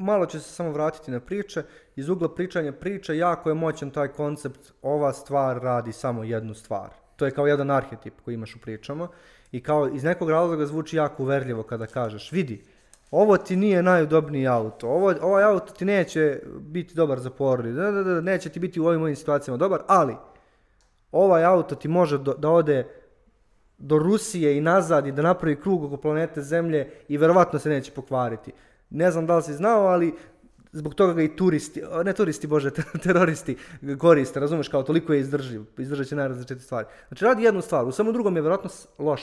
Malo ću se samo vratiti na priče. Iz ugla pričanja priče jako je moćan taj koncept ova stvar radi samo jednu stvar. To je kao jedan arhetip koji imaš u pričama i kao iz nekog razloga zvuči jako uverljivo kada kažeš vidi, ovo ti nije najudobniji auto, ovo, ovaj auto ti neće biti dobar za porodicu, da, da, da, neće ti biti u ovim ovim situacijama dobar, ali ovaj auto ti može do, da ode do Rusije i nazad i da napravi krug oko planete Zemlje i verovatno se neće pokvariti. Ne znam da li si znao, ali zbog toga ga i turisti, ne turisti, bože, te- teroristi koriste, razumeš, kao toliko je izdrživ, izdržat će najrazličite stvari. Znači radi jednu stvar, u samom drugom je verovatno loš.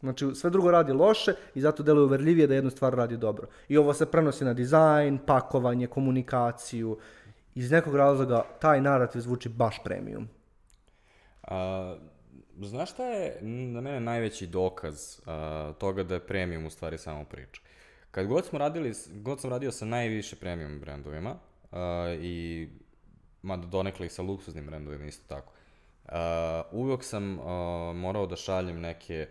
Znači sve drugo radi loše i zato deluje uverljivije da jednu stvar radi dobro. I ovo se prenosi na dizajn, pakovanje, komunikaciju. Iz nekog razloga taj narativ zvuči baš premium. A, znaš šta je na mene najveći dokaz a, toga da je premium u stvari samo priča? Kad god smo radili, god sam radio sa najviše premium brendovima a, i mada donekle i sa luksuznim brendovima isto tako, a, uvijek sam a, morao da šaljem neke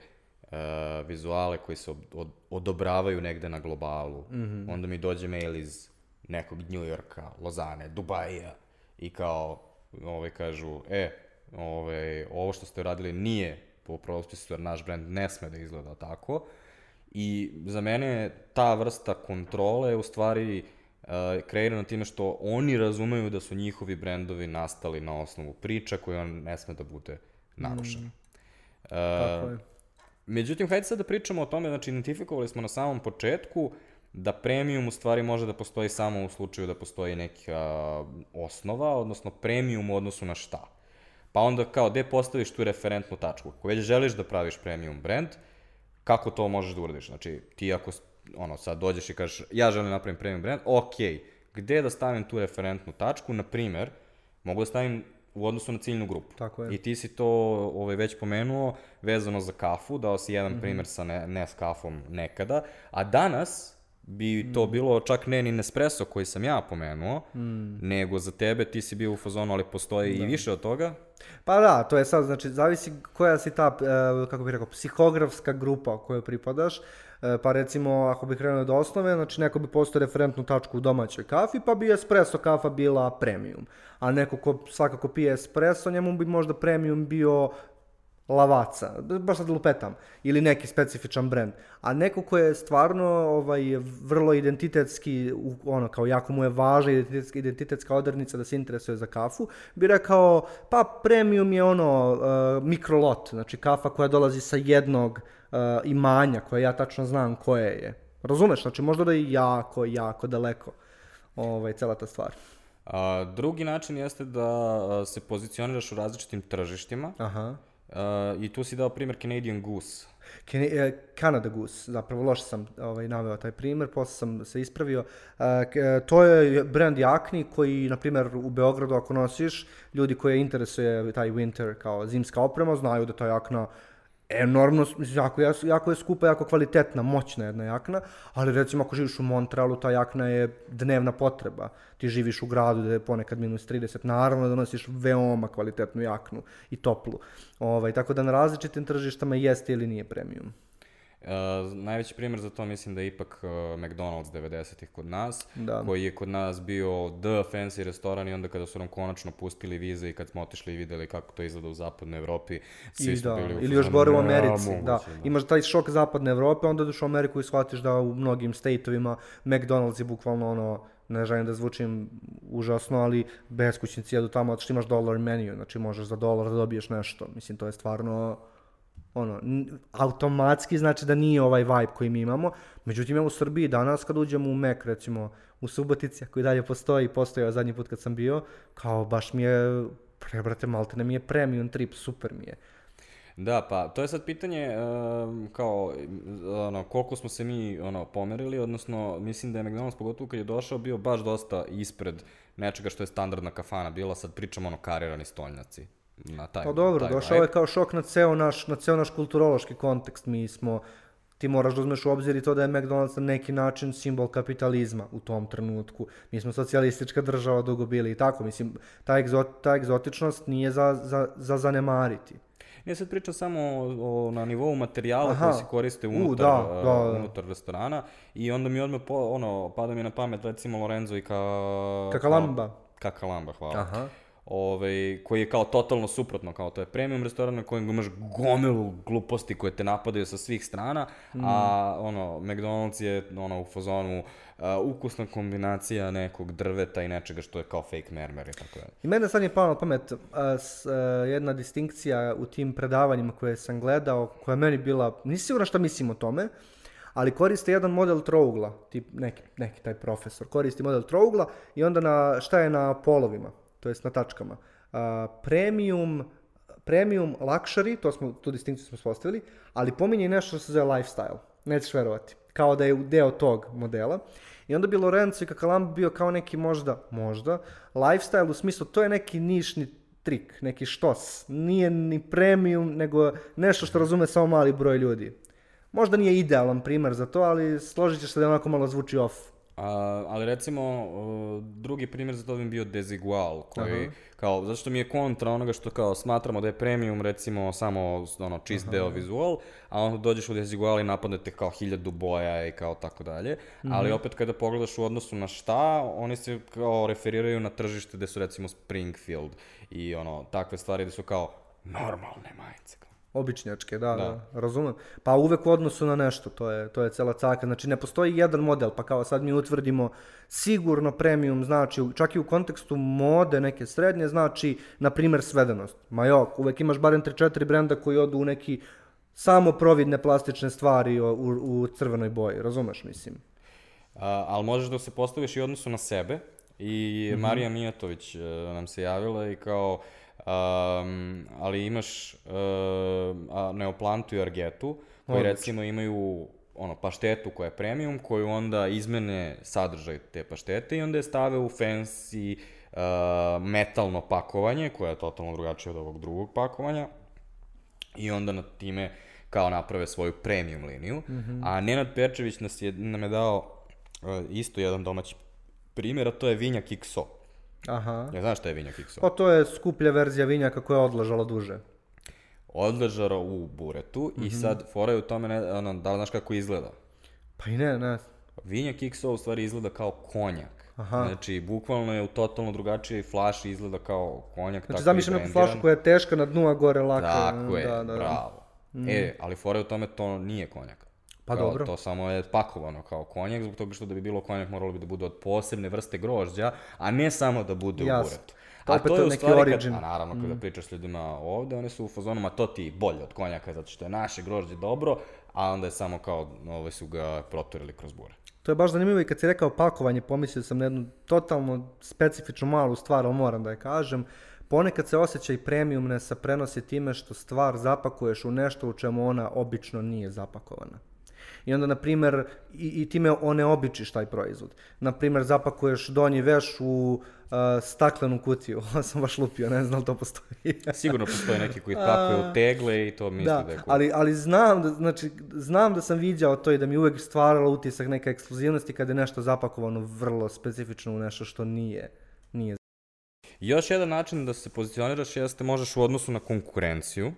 a, vizuale koji se od, od, odobravaju negde na globalu. Mm -hmm. Onda mi dođe mail iz nekog New Yorka, Lozane, Dubaja i kao, ovaj, kažu, e, ovaj, ovo što ste radili nije po propisu, jer naš brand ne sme da izgleda tako. I za mene je ta vrsta kontrole u stvari uh, kreirana time što oni razumeju da su njihovi brendovi nastali na osnovu priča koja on ne sme da bude narušena. Mm. Tako je. Međutim, hajde sad da pričamo o tome, znači identifikovali smo na samom početku da premium u stvari može da postoji samo u slučaju da postoji neka osnova, odnosno premium u odnosu na šta. Pa onda kao, gde postaviš tu referentnu tačku? Ako već želiš da praviš premium brand, kako to možeš da uradiš? Znači, ti ako, s- ono, sad dođeš i kažeš, ja želim da napravim premium brand, ok, gde da stavim tu referentnu tačku? Na primer, mogu da stavim u odnosu na ciljnu grupu. Tako je. I ti si to ovaj, već pomenuo vezano za kafu, dao si jedan mm -hmm. primer sa ne, Nescafom nekada, a danas bi to bilo čak ne ni Nespresso koji sam ja pomenuo, mm. nego za tebe ti si bio u fazonu, ali postoji i više od toga. Pa da, to je sad, znači, zavisi koja si ta, e, kako bih rekao, psihografska grupa kojoj pripadaš. E, pa recimo, ako bih krenuo od osnove, znači neko bi postao referentnu tačku u domaćoj kafi, pa bi espresso kafa bila premium. A neko ko svakako pije espresso, njemu bi možda premium bio lavaca, baš sad lupetam, ili neki specifičan brend. A neko ko je stvarno ovaj, vrlo identitetski, ono, kao jako mu je važna identitetska, identitetska odrednica da se interesuje za kafu, bi rekao, pa premium je ono uh, mikrolot, znači kafa koja dolazi sa jednog uh, imanja, koje ja tačno znam koje je. Razumeš? Znači možda da je jako, jako daleko ovaj, cela ta stvar. A, drugi način jeste da a, se pozicioniraš u različitim tržištima Aha. A, i tu si dao primjer Canadian Goose. Kene, e, Canada Goose, zapravo loše sam ovaj, naveo taj primjer, posle sam se ispravio. K- e, to je brand jakni koji, na primjer, u Beogradu ako nosiš, ljudi koje interesuje taj winter kao zimska oprema, znaju da ta jakna enormno, mislim, jako, jako, je skupa, jako kvalitetna, moćna jedna jakna, ali recimo ako živiš u Montrealu, ta jakna je dnevna potreba. Ti živiš u gradu gde je ponekad minus 30, naravno da nosiš veoma kvalitetnu jaknu i toplu. Ovaj, tako da na različitim tržištama jeste ili nije premium. Uh, najveći primjer za to mislim da je ipak uh, McDonald's 90-ih kod nas, Da. koji je kod nas bio the fancy restoran i onda kada su nam konačno pustili vize i kad smo otišli i videli kako to izgleda u zapadnoj Evropi, svi I smo da, bili u ili još gore u "Ne, Americi, moguće, da. Imaš taj šok zapadne Evrope, onda ideš u Ameriku i shvatiš da u mnogim stateovima McDonald's je bukvalno ono, ne želim da zvučim užasno, ali beskućnici jedu tamo, što imaš dollar menu, znači možeš za dolar da dobiješ nešto. Mislim, to je stvarno ono, automatski znači da nije ovaj vibe koji mi imamo. Međutim, evo u Srbiji danas kad uđemo u Mek, recimo u Subotici, koji dalje postoji, postojao zadnji put kad sam bio, kao baš mi je, prebrate, malte ne mi je premium trip, super mi je. Da, pa to je sad pitanje um, kao ono, koliko smo se mi ono, pomerili, odnosno mislim da je McDonald's pogotovo kad je došao bio baš dosta ispred nečega što je standardna kafana bila, sad pričamo ono karirani stolnjaci. Na taj, Pa dobro, taj došao vibe. je kao šok na ceo naš, na ceo naš kulturološki kontekst. Mi smo, ti moraš da uzmeš u obzir i to da je McDonald's na neki način simbol kapitalizma u tom trenutku. Mi smo socijalistička država dugo bili i tako. Mislim, ta, egzot, ta egzotičnost nije za, za, za zanemariti. Ne sad pričam samo o, o, na nivou materijala Aha. koji se koriste U, unutar, da, uh, da, da. unutar restorana i onda mi odmah po, ono, pada mi na pamet recimo Lorenzo i ka... Kakalamba. Kakalamba, hvala. Aha. Ovaj, koji je kao totalno suprotno, kao to je premium restoran na kojem imaš gomilu gluposti koje te napadaju sa svih strana, a ono, McDonald's je ono, u fazonu uh, ukusna kombinacija nekog drveta i nečega što je kao fake mermer i tako dalje. I mene sad je palo na pamet a, s, a, jedna distinkcija u tim predavanjima koje sam gledao, koja je meni bila, nisi siguran šta mislim o tome, ali koriste jedan model trougla, tip neki, neki taj profesor, koristi model trougla i onda na, šta je na polovima, to jest na tačkama. A, premium, premium luxury, to smo, tu distinkciju smo postavili, ali pominje i nešto što se zove lifestyle, nećeš verovati, kao da je deo tog modela. I onda bi Lorenzo i Kakalamb bio kao neki možda, možda, lifestyle u smislu, to je neki nišni trik, neki štos. Nije ni premium, nego nešto što razume samo mali broj ljudi. Možda nije idealan primer za to, ali složit ćeš se da onako malo zvuči off. A, ali recimo, uh, drugi primjer za to bi bio Desigual, koji, kao, zato što mi je kontra onoga što kao smatramo da je premium, recimo, samo ono, čist deo vizual, a onda dođeš u Desigual i napadnete kao hiljadu boja i kao tako dalje, ali opet kada pogledaš u odnosu na šta, oni se kao referiraju na tržište gde su recimo Springfield i ono, takve stvari gde su kao normalne majice. kao. Običnjačke, da, da, razumem. Pa uvek u odnosu na nešto, to je, to je cela caka. Znači ne postoji jedan model, pa kao sad mi utvrdimo sigurno premium, znači čak i u kontekstu mode neke srednje, znači na primer svedenost. Ma jok, uvek imaš barem 3-4 brenda koji odu u neki samo providne plastične stvari u, u, u crvenoj boji, razumeš mislim. A, ali možeš da se postaviš i odnosu na sebe i Marija Mijatović e, nam se javila i kao um, ali imaš uh, a, Neoplantu i Argetu koji Odlično. recimo imaju ono paštetu koja je premium koju onda izmene sadržaj te paštete i onda je stave u fancy uh, metalno pakovanje koje je totalno drugačije od ovog drugog pakovanja i onda na time kao naprave svoju premium liniju. A Nenad Perčević nas je, nam je dao uh, isto jedan domaći primjer, a to je vinjak XO. Aha. Ja znaš šta je vinjak XO? Pa to je skuplja verzija vinjaka koja je odležala duže. Odležaro u buretu i sad fora je u tome, ne, ono, da li znaš kako izgleda? Pa i ne, ne. Vinjak XO u stvari izgleda kao konjak. Aha. Znači, bukvalno je u totalno drugačijoj flaši izgleda kao konjak. Znači i zamišljam neku flašu koja je teška na dnu, a gore laka. Tako je, da, da, da. bravo. E, ali fora je u tome to nije konjak. Pa Kao, dobro. To samo je pakovano kao konjak, zbog toga što da bi bilo konjak moralo bi da bude od posebne vrste grožđa, a ne samo da bude Jasno. u buretu. Pa A to je u neki stvari, kad, origin. a naravno kada pričaš s ljudima ovde, oni su u fazonu, ma to ti je bolje od konjaka, zato što je naše grožđe dobro, a onda je samo kao, ove su ga proturili kroz bure. To je baš zanimljivo i kad si rekao pakovanje, pomislio sam na jednu totalno specifičnu malu stvar, ali moram da je kažem. Ponekad se osjeća i premiumne sa prenosi time što stvar zapakuješ u nešto u čemu ona obično nije zapakovana. I onda, na primjer, i, i time oneobičiš taj proizvod. Na primjer, zapakuješ donji veš u uh, staklenu kutiju. Ovo sam baš lupio, ne znam da li to postoji. Sigurno postoje neki koji pakuju u tegle i to misli da, Da, je cool. ali, ali znam, da, znači, znam da sam viđao to i da mi uvek stvaralo utisak neke ekskluzivnosti kada je nešto zapakovano vrlo specifično u nešto što nije, nije. Još jedan način da se pozicioniraš jeste možeš u odnosu na konkurenciju.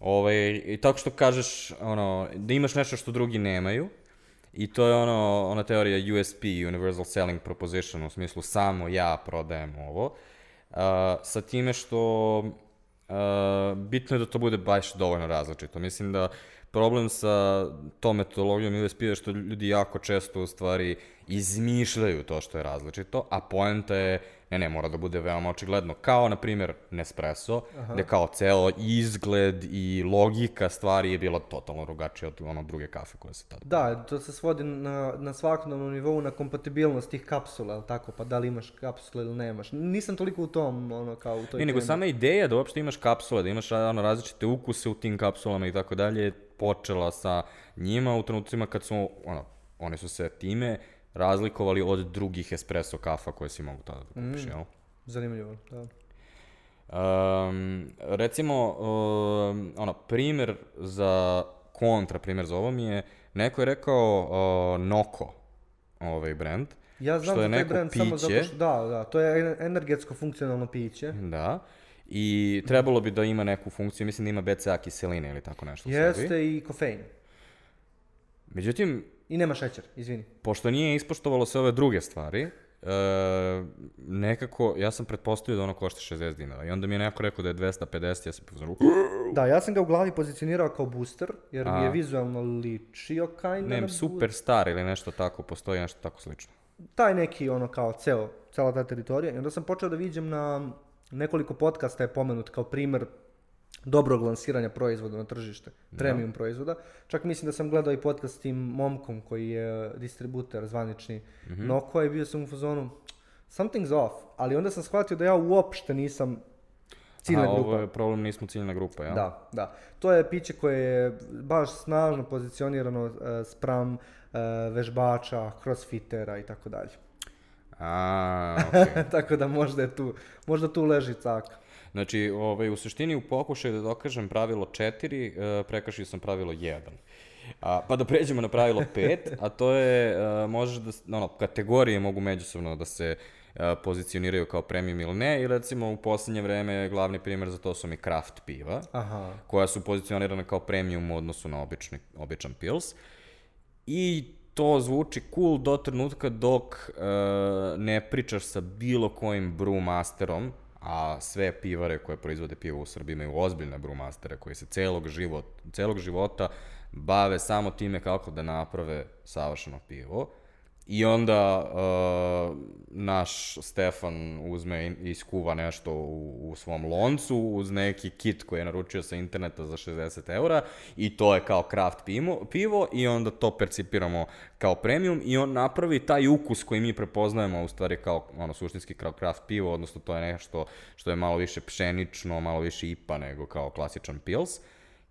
ovaj, I tako što kažeš ono, da imaš nešto što drugi nemaju. I to je ono, ona teorija USP, Universal Selling Proposition, u smislu samo ja prodajem ovo. Uh, sa time što uh, bitno je da to bude baš dovoljno različito. Mislim da problem sa tom metodologijom USP je što ljudi jako često u stvari izmišljaju to što je različito, a poenta je, ne, ne, mora da bude veoma očigledno. Kao, na primjer, Nespresso, gde kao ceo izgled i logika stvari je bila totalno drugačija od ono druge kafe koje se tada Da, to se svodi na, na svakodnevnom nivou na kompatibilnost tih kapsula, ali tako, pa da li imaš kapsule ili nemaš. Nisam toliko u tom, ono, kao u toj Ne, nego sama ideja da uopšte imaš kapsule, da imaš ono, različite ukuse u tim kapsulama i tako dalje, je počela sa njima u trenucima kad su, ono, oni su se time razlikovali od drugih espresso kafa koje si mogu tada da kupiš, jel? Zanimljivo, da. Um, recimo, um, ono, primer za kontra, primer za ovo mi je, neko je rekao uh, Noko, ovaj brand, Ja znam što je taj neko brand samo zato piće. što, da, da, to je en- energetsko funkcionalno piće. Da. I trebalo bi da ima neku funkciju, mislim da ima BCA kiseline ili tako nešto. Jeste i kofein. Međutim, I nema šećer, izvini. pošto nije ispoštovalo sve ove druge stvari, e, nekako, ja sam pretpostavio da ono košta 60 dinara. I onda mi je neko rekao da je 250, ja sam pozorao, Da, ja sam ga u glavi pozicionirao kao booster, jer mi je A. vizualno ličio kind ne, Superstar ili nešto tako, postoji nešto tako slično. taj neki ono kao ceo, cela ta teritorija. I onda sam počeo da viđem na nekoliko podcasta je pomenut kao primer dobrog lansiranja proizvoda na tržište, premium proizvoda. Čak mislim da sam gledao i podcast s tim momkom koji je distributer zvanični Mhm. Noko i bio sam u fazonu something's off, ali onda sam shvatio da ja uopšte nisam ciljna A grupa. ovo je problem, nismo ciljna grupa, jel? Da, da. To je piće koje je baš snažno pozicionirano uh, spram uh, vežbača, crossfitera i tako dalje. A, okej. tako da možda je tu, možda tu leži caka. Znači, ovaj, u suštini u pokušaju da dokažem pravilo 4, uh, prekršio sam pravilo 1. A, pa da pređemo na pravilo 5, a to je, uh, možeš da, ono, kategorije mogu međusobno da se uh, pozicioniraju kao premium ili ne, i recimo u poslednje vreme glavni primjer za to su mi craft piva, Aha. koja su pozicionirana kao premium u odnosu na obični, običan pils. I to zvuči cool do trenutka dok e, ne pričaš sa bilo kojim brewmasterom, a sve pivare koje proizvode pivo u Srbiji imaju ozbiljne brewmastere koji se celog, život, celog života bave samo time kako da naprave savršeno pivo. I onda uh, naš Stefan uzme i iskuva nešto u, u svom loncu uz neki kit koji je naručio sa interneta za 60 eura i to je kao craft pivo, pivo i onda to percipiramo kao premium i on napravi taj ukus koji mi prepoznajemo u stvari kao ono suštinski kao craft pivo, odnosno to je nešto što je malo više pšenično, malo više IPA nego kao klasičan pils.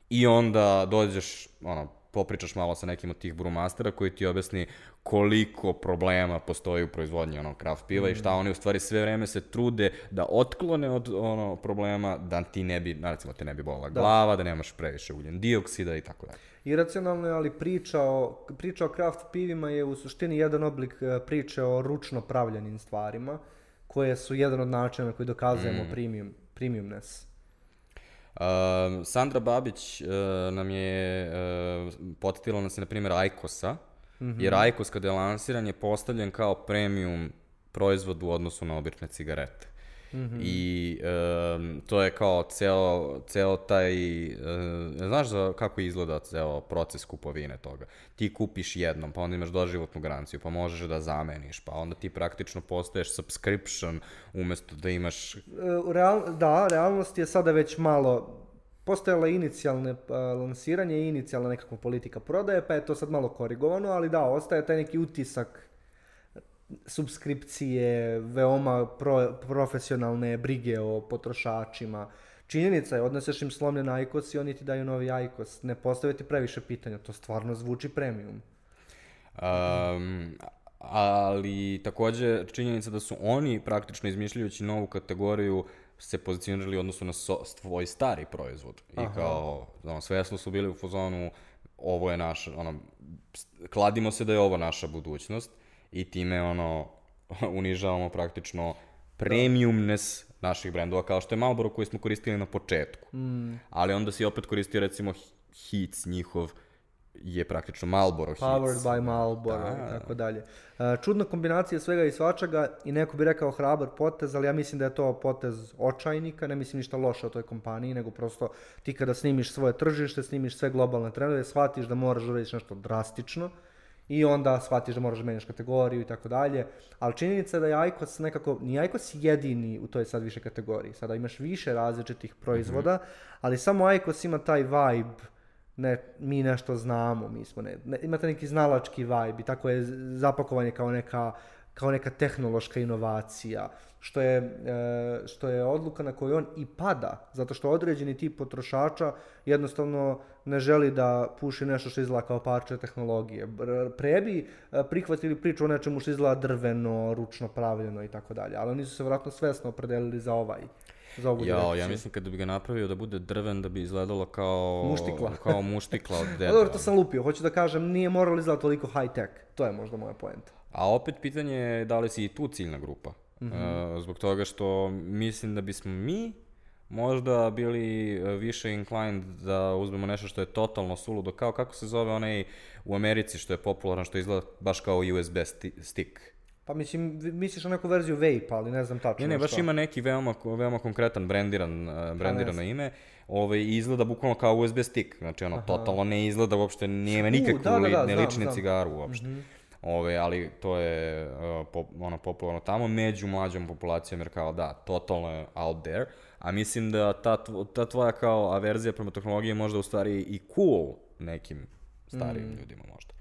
I onda dođeš, ono, popričaš malo sa nekim od tih brewmastera koji ti objasni koliko problema postoji u proizvodnji onog craft piva i šta oni u stvari sve vreme se trude da otklone od ono problema da ti ne bi, recimo te ne bi bolila glava, da nemaš previše ugljen dioksida i tako dalje. Iracionalno je, ali priča o, priča o craft pivima je u suštini jedan oblik e, priče o ručno pravljenim stvarima, koje su jedan od načina na koji dokazujemo premium, premiumness. Um, Sandra Babić uh, nam je uh, potetila nas je, na primjer, Aikosa, jer Aikos kada je lansiran je postavljen kao premium proizvod u odnosu na obične cigarete. I um, to je kao ceo, ceo taj, uh, znaš za kako izgleda ceo proces kupovine toga. Ti kupiš jednom, pa onda imaš doživotnu garanciju, pa možeš da zameniš, pa onda ti praktično postoješ subscription umesto da imaš E, real, da, realnost je sada već malo postojala inicijalne a, lansiranje i inicijalna nekakva politika prodaje, pa je to sad malo korigovano, ali da, ostaje taj neki utisak subskripcije, veoma pro, profesionalne brige o potrošačima. Činjenica je, odneseš im slomljen ajkos i oni ti daju novi ajkos. Ne postave ti previše pitanja, to stvarno zvuči premium. Um, ali takođe činjenica da su oni praktično izmišljajući novu kategoriju se pozicionirali u odnosu na so, svoj stari proizvod. I kao, ono, svesno su bili u fazonu ovo je naš, ono, kladimo se da je ovo naša budućnost i time, ono, unižavamo praktično premiumness naših brendova, kao što je Marlboro koji smo koristili na početku. Mm. Ali onda si opet koristio, recimo, Hits njihov je praktično Marlboro Hits. Powered by Marlboro i tako dalje. E, Čudna kombinacija svega i svačega i neko bi rekao hrabar potez, ali ja mislim da je to potez očajnika, ne mislim ništa loše o toj kompaniji, nego prosto ti kada snimiš svoje tržište, snimiš sve globalne trendove, shvatiš da moraš da uradiš nešto drastično i onda shvatiš da moraš da menjaš kategoriju i tako dalje. Ali činjenica je da je Aikos nekako, ni Aikos jedini u toj sad više kategoriji. Sada imaš više različitih proizvoda, ali samo Aikos ima taj vibe ne, mi nešto znamo, mi smo ne, ne, imate neki znalački vibe i tako je zapakovanje kao neka, kao neka tehnološka inovacija, što je, e, što je odluka na koju on i pada, zato što određeni tip potrošača jednostavno ne želi da puši nešto što izgleda kao parče tehnologije. Pre bi e, prihvatili priču o nečemu što izgleda drveno, ručno pravljeno i tako dalje, ali oni su se vjerojatno svesno opredelili za ovaj, za ovu ja direkciju. mislim kada bi ga napravio da bude drven, da bi izgledalo kao... Muštikla. kao muštikla od deda. dobro, to sam lupio. Hoću da kažem, nije moralo izgledati toliko high tech. To je možda moja poenta. A opet pitanje je da li si i tu ciljna grupa. Mhm. E, zbog toga što mislim da bismo mi možda bili e, više inclined da uzmemo nešto što je totalno suludo, kao kako se zove onaj u Americi što je popularan, što izgleda baš kao USB sti- stick. Pa mislim, misliš na neku verziju vape, ali ne znam tačno Ne, ne, baš što. ima neki veoma, veoma konkretan brendiran, uh, brendirano ime, ovaj, i izgleda bukvalno kao USB stick, znači ono, totalno ne izgleda uopšte, nema nikakvu, da, da, da, ne liči ni cigaru uopšte. Ove, ali to je uh, pop, ono, popularno tamo, među mlađom populacijom, jer kao da, totalno je out there, a mislim da ta, tvo- ta tvoja kao averzija prema tehnologiji je možda u stvari i cool nekim starijim ljudima možda.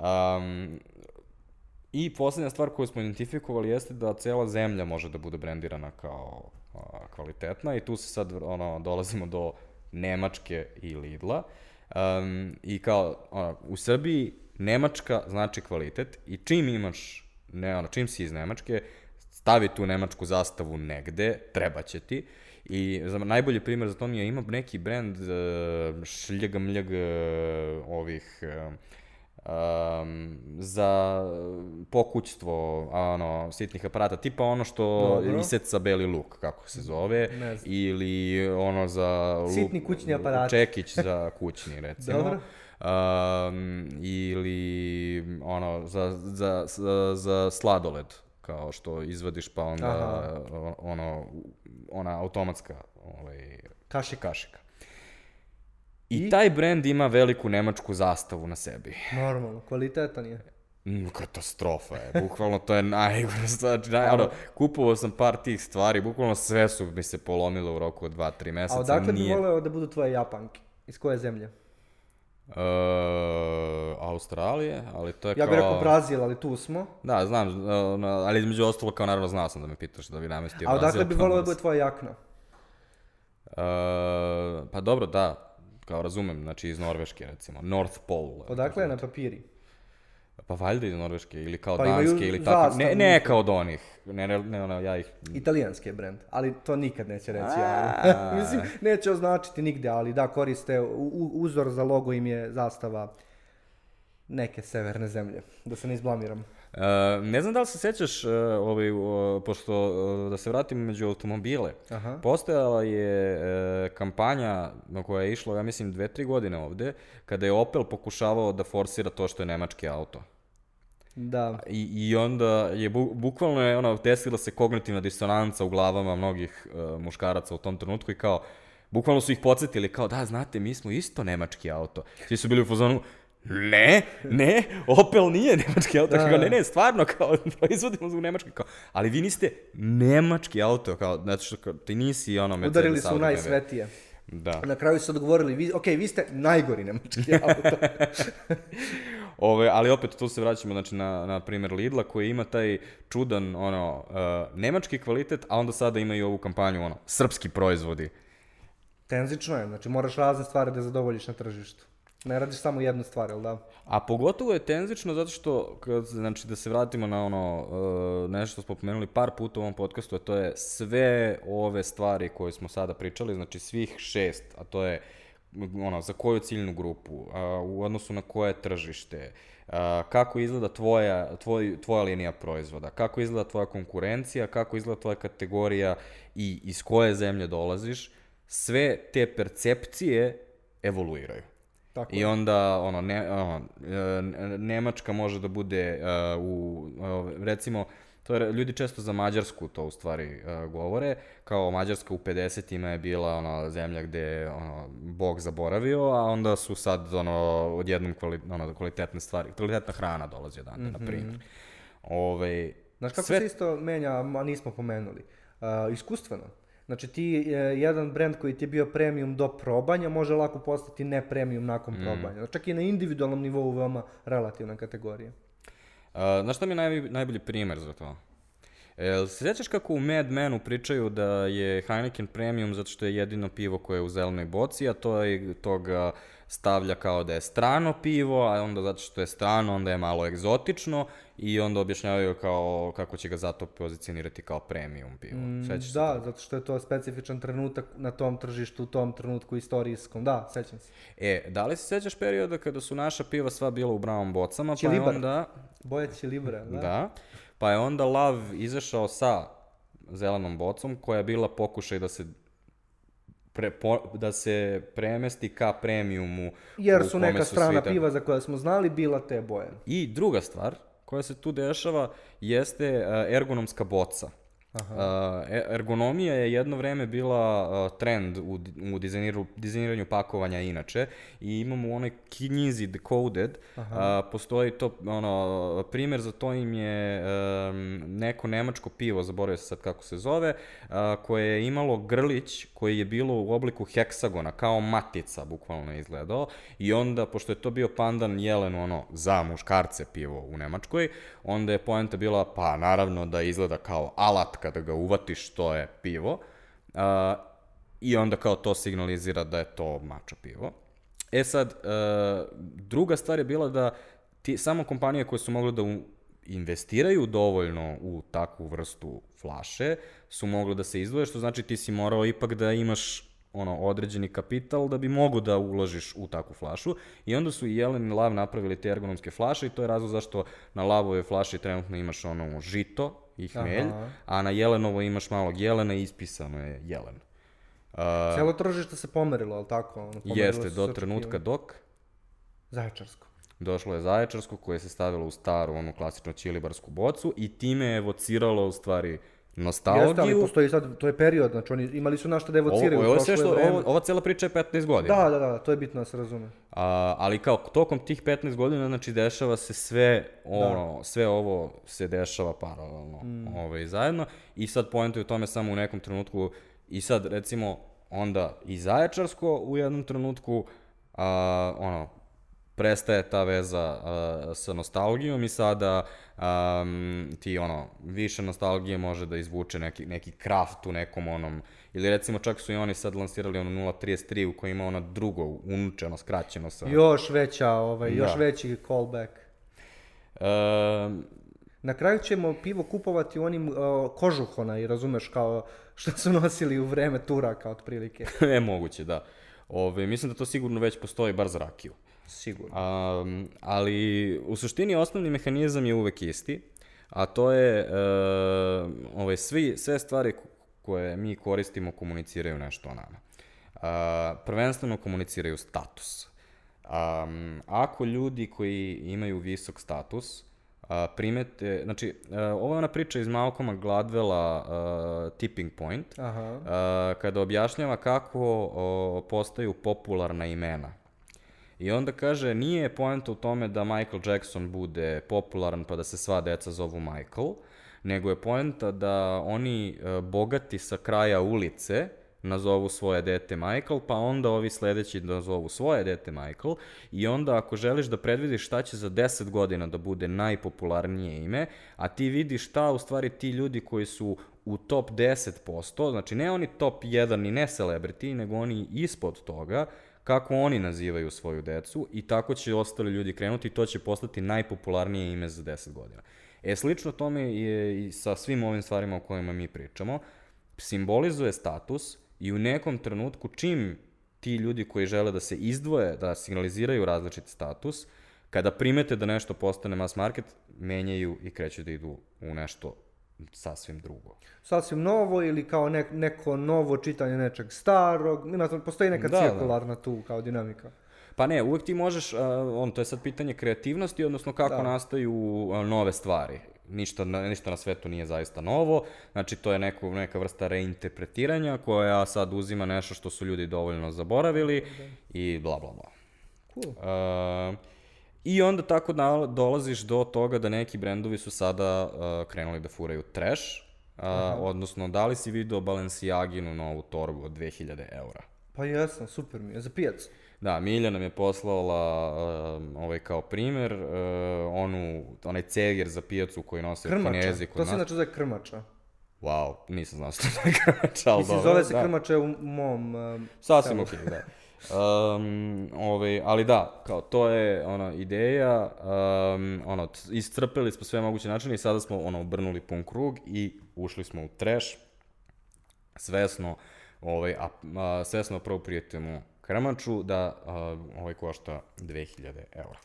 Um, I poslednja stvar koju smo identifikovali jeste da cela zemlja može da bude brendirana kao a, kvalitetna i tu se sad ono, dolazimo do Nemačke i Lidla. Um, I kao, ono, u Srbiji Nemačka znači kvalitet i čim imaš, ne, ono, čim si iz Nemačke, stavi tu nemačku zastavu negde, treba će ti. I za najbolji primjer za to mi je ima neki brand uh, šljega mljeg uh, ovih uh, um, za pokućstvo ono, sitnih aparata, tipa ono što Dobro. iseca beli luk, kako se zove, ili ono za lup, Sitni kućni aparati. čekić za kućni, recimo. Dobro. Um, ili ono, za, za, za, za sladoled, kao što izvadiš pa onda Aha. ono, ona automatska ovaj, Kašika. kašika. I, taj brend ima veliku nemačku zastavu na sebi. Normalno, kvalitetan je. Mm, katastrofa je, bukvalno to je najgore stvar, naj, ono, kupovao sam par tih stvari, bukvalno sve su mi se polomile u roku od 2-3 meseca, A odakle bi nije... voleo da budu tvoje japanke? Iz koje zemlje? Uh, Australije, ali to je Ja kao... bih rekao Brazil, ali tu smo. Da, znam, ali između ostalo kao naravno znao sam da me pitaš da bi namestio A odakle Brazil, bi pa voleo da onda bude tvoja jakna? Uh, pa dobro, da, kao razumem, znači iz Norveške recimo, North Pole. Odakle je na papiri? Pa valjda iz Norveške ili kao Pa Danske ili tako, ne, ne kao od onih, ne, ne, ne ono, ja ih... Italijanski je brend, ali to nikad neće reći. A. ali- Mislim, neće označiti nigde, ali da, koriste, u- uzor za logo im je zastava neke severne zemlje, da se ne izblamiram. Uh, ne znam da li se sećaš, uh, ovaj, uh, pošto, uh, da se vratim među automobile, Aha. postojala je uh, kampanja na koja je išlo, ja mislim, dve, tri godine ovde, kada je Opel pokušavao da forsira to što je nemački auto. Da, I, I onda je bu, bukvalno je ono, desila se kognitivna disonanca u glavama mnogih uh, muškaraca u tom trenutku i kao, bukvalno su ih podsjetili kao, da, znate, mi smo isto nemački auto. Svi su bili u fazonu, ne, ne, Opel nije nemački auto. Da. Kao, ne, ne, stvarno, kao, proizvodimo zbog nemački, kao, ali vi niste nemački auto, kao, znači što, kao, ti nisi ono Mercedes udarili su najsvetije. Da. Na kraju su odgovorili, vi, ok, vi ste najgori nemački auto. Ove, ali opet tu se vraćamo znači, na, na primjer Lidla koji ima taj čudan ono, uh, nemački kvalitet, a onda sada ima i ovu kampanju ono, srpski proizvodi. Tenzično je, znači moraš razne stvari da zadovoljiš na tržištu. Ne radiš samo jednu stvar, jel da? A pogotovo je tenzično zato što, kad, znači da se vratimo na ono, uh, nešto što smo pomenuli par puta u ovom podcastu, a to je sve ove stvari koje smo sada pričali, znači svih šest, a to je ono, za koju ciljnu grupu, uh, u odnosu na koje tržište, uh, kako izgleda tvoja, tvoj, tvoja linija proizvoda, kako izgleda tvoja konkurencija, kako izgleda tvoja kategorija i iz koje zemlje dolaziš, sve te percepcije evoluiraju. Tako I onda, ono, ne, ono, e, Nemačka može da bude e, u, e, recimo, to je, ljudi često za Mađarsku to u stvari e, govore, kao Mađarska u 50-ima je bila ona zemlja gde je ono, Bog zaboravio, a onda su sad ono, odjednom kvali, ono, kvalitetne stvari, kvalitetna hrana dolazi odande, na primjer. Ove, Znaš kako sve- se isto menja, a nismo pomenuli? Uh, iskustveno. Znači ti e, jedan brand koji ti je bio premium do probanja može lako postati ne premium nakon Mm. probanja. Znači, čak i na individualnom nivou veoma relativna kategorija. Znaš šta mi je naj, najbolji primer za to? Jel se sjećaš kako u Mad Menu pričaju da je Heineken Premium zato što je jedino pivo koje je u zelenoj boci, a to je toga stavlja kao da je strano pivo, a onda zato što je strano, onda je malo egzotično i onda objašnjavaju kao kako će ga zato pozicionirati kao premium pivo. Mm, Sećaš se Da, zato što je to specifičan trenutak na tom tržištu, u tom trenutku istorijskom. Da, sećam se. E, da li se sećaš perioda kada su naša piva sva bila u brown bocama, pa je Čilibar. onda... Boja će Libra, da? Da. Pa je onda Lav izašao sa zelenom bocom, koja je bila pokušaj da se pre, po, da se premesti ka premiumu. Jer su neka svi strana piva za koja smo znali bila te boje. I druga stvar koja se tu dešava jeste e, ergonomska boca. Aha. ergonomija je jedno vreme bila e, trend u, u dizajniru, dizajniranju pakovanja inače i imamo u onoj knjizi Decoded, a, postoji to, ono, primjer za to im je neko nemačko pivo, zaboravio se sad kako se zove, koje je imalo grlić koji je bilo u obliku heksagona, kao matica bukvalno izgledao i onda, pošto je to bio pandan jelen, ono, za muškarce pivo u Nemačkoj, onda je poenta bila, pa naravno da izgleda kao alat kada ga uvatiš, to je pivo, a, i onda kao to signalizira da je to mačo pivo. E sad, e, druga stvar je bila da ti, samo kompanije koje su mogle da u, investiraju dovoljno u takvu vrstu flaše su mogle da se izdvoje, što znači ti si morao ipak da imaš ono određeni kapital da bi mogu da uložiš u takvu flašu i onda su i Jelen i Lav napravili te ergonomske flaše i to je razlog zašto na Lavove flaši trenutno imaš ono žito i hmelj, Aha. a na Jelenovo imaš malog jelena i ispisano je jelen. Uh, Cijelo tržište se pomerilo, ali tako? Ono, pomerilo jeste, do trenutka dok Zaječarsko. Došlo je Zaječarsko koje se stavilo u staru, onu klasičnu ćilibarsku bocu i time je evociralo u stvari Jeste, ali nostalgiju. postoji sad, to je period, znači oni imali su našta da Ovo, evociraju. ovo, je sve što, vreme. ovo, ova cela priča je 15 godina. Da, da, da, to je bitno da se razume. A, ali kao tokom tih 15 godina, znači dešava se sve ono, sve ovo se dešava paralelno Mm. ovaj, zajedno i sad poenta je u tome samo u nekom trenutku i sad recimo onda i Zaječarsko u jednom trenutku a, ono, prestaje ta veza a, sa nostalgijom i sada um, ti ono, više nostalgije može da izvuče neki, neki kraft u nekom onom, ili recimo čak su i oni sad lansirali ono 0.33 u kojoj ima ono drugo unuče, ono skraćeno sa... Još veća, ovaj, još Da. veći callback. Um, Na kraju ćemo pivo kupovati u onim uh, kožuhona i razumeš kao što su nosili u vreme Turaka otprilike. je moguće, da. Ove, mislim da to sigurno već postoji, bar za rakiju. Sigurno. Um, ali u suštini osnovni mehanizam je uvek isti, a to je e, ovaj, svi, sve stvari ko- koje mi koristimo komuniciraju nešto o nama. A, prvenstveno komuniciraju status. Um, ako ljudi koji imaju visok status a, primete, znači, a, ovo je ona priča iz Malcolma Gladwella a, Tipping Point, Aha. a, kada objašnjava kako o, postaju popularna imena. I onda kaže, nije poenta u tome da Michael Jackson bude popularan pa da se sva deca zovu Michael, nego je poenta da oni e, bogati sa kraja ulice nazovu svoje dete Michael, pa onda ovi sledeći nazovu svoje dete Michael i onda ako želiš da predvidiš šta će za 10 godina da bude najpopularnije ime, a ti vidiš šta u stvari ti ljudi koji su u top 10%, znači ne oni top 1 i ne celebrity, nego oni ispod toga, kako oni nazivaju svoju decu i tako će ostali ljudi krenuti i to će postati najpopularnije ime za 10 godina. E, slično tome je i sa svim ovim stvarima o kojima mi pričamo. Simbolizuje status i u nekom trenutku čim ti ljudi koji žele da se izdvoje, da signaliziraju različit status, kada primete da nešto postane mass market, menjaju i kreću da idu u nešto sasvim drugo. Sasvim novo ili kao nek, neko novo čitanje nečeg starog. Ima, postoji neka Da, da. cirkularna tu kao dinamika. Pa ne, uvek ti možeš, uh, on, to je sad pitanje kreativnosti, odnosno kako Da. nastaju a, nove stvari. Ništa ništa na svetu nije zaista novo, znači to je neko, neka vrsta reinterpretiranja koja sad uzima nešto što su ljudi dovoljno zaboravili i bla bla bla. Cool. Uh, I onda tako da, dolaziš do toga da neki brendovi su sada uh, krenuli da furaju trash, uh, odnosno da li si video Balenciaginu novu torbu od 2000 eura? Pa jesam, super mi je, za pijac. Da, Milja nam je poslala um, ovaj kao primer, uh, onu, onaj ceger za pijacu koji nose Krmača, kinezi to kod se nas. inače zove krmača. Wow, nisam znao što je krmača, ali Mislim, dobro. zove se da. krmača u mom... Um, Sasvim okej, da. Um, ovaj, ali da, kao to je ono ideja, um, ono, iscrpeli smo sve moguće načine i sada smo ono, obrnuli pun krug i ušli smo u trash, svesno, ovaj, a, a, svesno appropriatujemo krmaču da a, ovaj košta 2000 eura.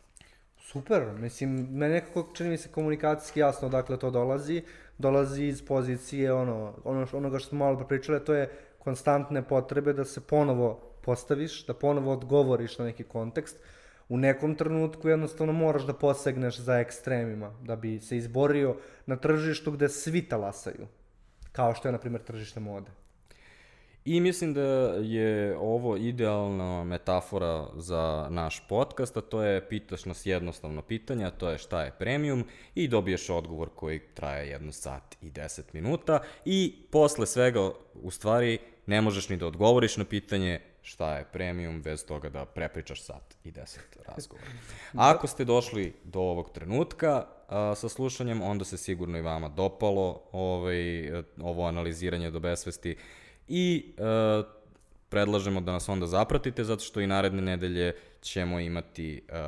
Super, mislim, meni nekako čini mi se komunikacijski jasno odakle to dolazi. Dolazi iz pozicije ono, ono onoga što smo malo pričali, to je konstantne potrebe da se ponovo postaviš, da ponovo odgovoriš na neki kontekst, u nekom trenutku jednostavno moraš da posegneš za ekstremima, da bi se izborio na tržištu gde svi talasaju, kao što je, na primjer, tržište mode. I mislim da je ovo idealna metafora za naš podcast, a to je pitaš nas jednostavno pitanje, a to je šta je premium i dobiješ odgovor koji traje jedno sat i 10 minuta i posle svega, u stvari, ne možeš ni da odgovoriš na pitanje šta je premium bez toga da prepričaš sat i 10 razgovora. Ako ste došli do ovog trenutka a, sa slušanjem, onda se sigurno i vama dopalo ovaj, ovo analiziranje do besvesti i e, predlažemo da nas onda zapratite zato što i naredne nedelje ćemo imati e,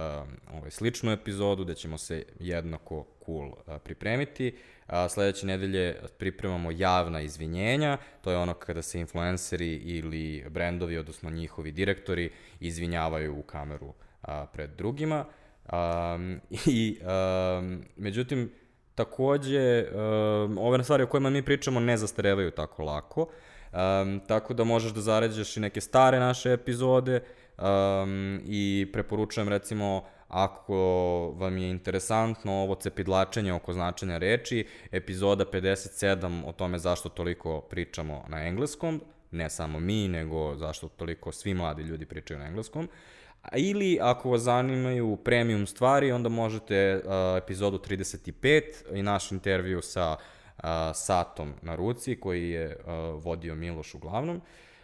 ovaj, sličnu epizodu gde ćemo se jednako cool e, pripremiti. A, sledeće nedelje pripremamo javna izvinjenja, to je ono kada se influenceri ili brendovi, odnosno njihovi direktori, izvinjavaju u kameru a, pred drugima. Um, I, um, međutim, takođe, um, ove stvari o kojima mi pričamo ne zastarevaju tako lako. Um, tako da možeš da zaređaš i neke stare naše epizode um, i preporučujem recimo ako vam je interesantno ovo cepidlačenje oko značenja reči, epizoda 57 o tome zašto toliko pričamo na engleskom, ne samo mi, nego zašto toliko svi mladi ljudi pričaju na engleskom. Ili ako vas zanimaju premium stvari, onda možete uh, epizodu 35 i naš intervju sa uh, a, satom na ruci koji je a, vodio Miloš uglavnom.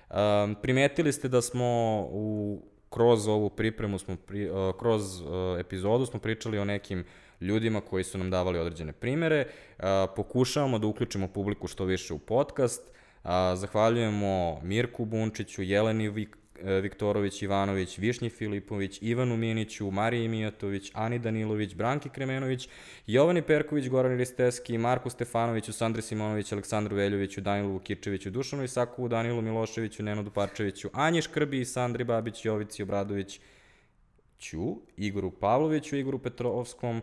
A, primetili ste da smo u kroz ovu pripremu smo pri, a, kroz a, epizodu smo pričali o nekim ljudima koji su nam davali određene primere. A, pokušavamo da uključimo publiku što više u podcast. A, zahvaljujemo Mirku Bunčiću, Jeleni Vik, Viktorović Ivanović, Višnji Filipović, Ivanu Miniću, Mariji Mijatović, Ani Danilović, Branki Kremenović, Jovani Perković, Goran Risteski, Marku Stefanoviću, Sandri Simonović, Aleksandru Veljoviću, Danilu Vukičeviću, Dušanu Isakovu, Danilu Miloševiću, Nenadu Parčeviću, Anji Škrbi, Sandri Babić, Jovici Obradović, Ću, Igoru Pavloviću, Igoru Petrovskom,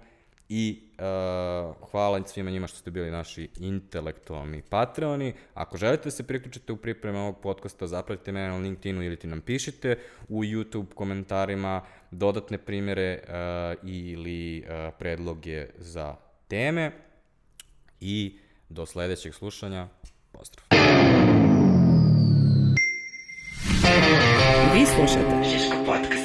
i uh, hvala svima njima što ste bili naši intelektualni patreoni. Ako želite da se priključite u pripreme ovog podcasta, zapratite mene na LinkedInu ili ti nam pišite u YouTube komentarima dodatne primere uh, ili uh, predloge za teme i do sledećeg slušanja. Pozdrav! Vi slušate Žiško podcast.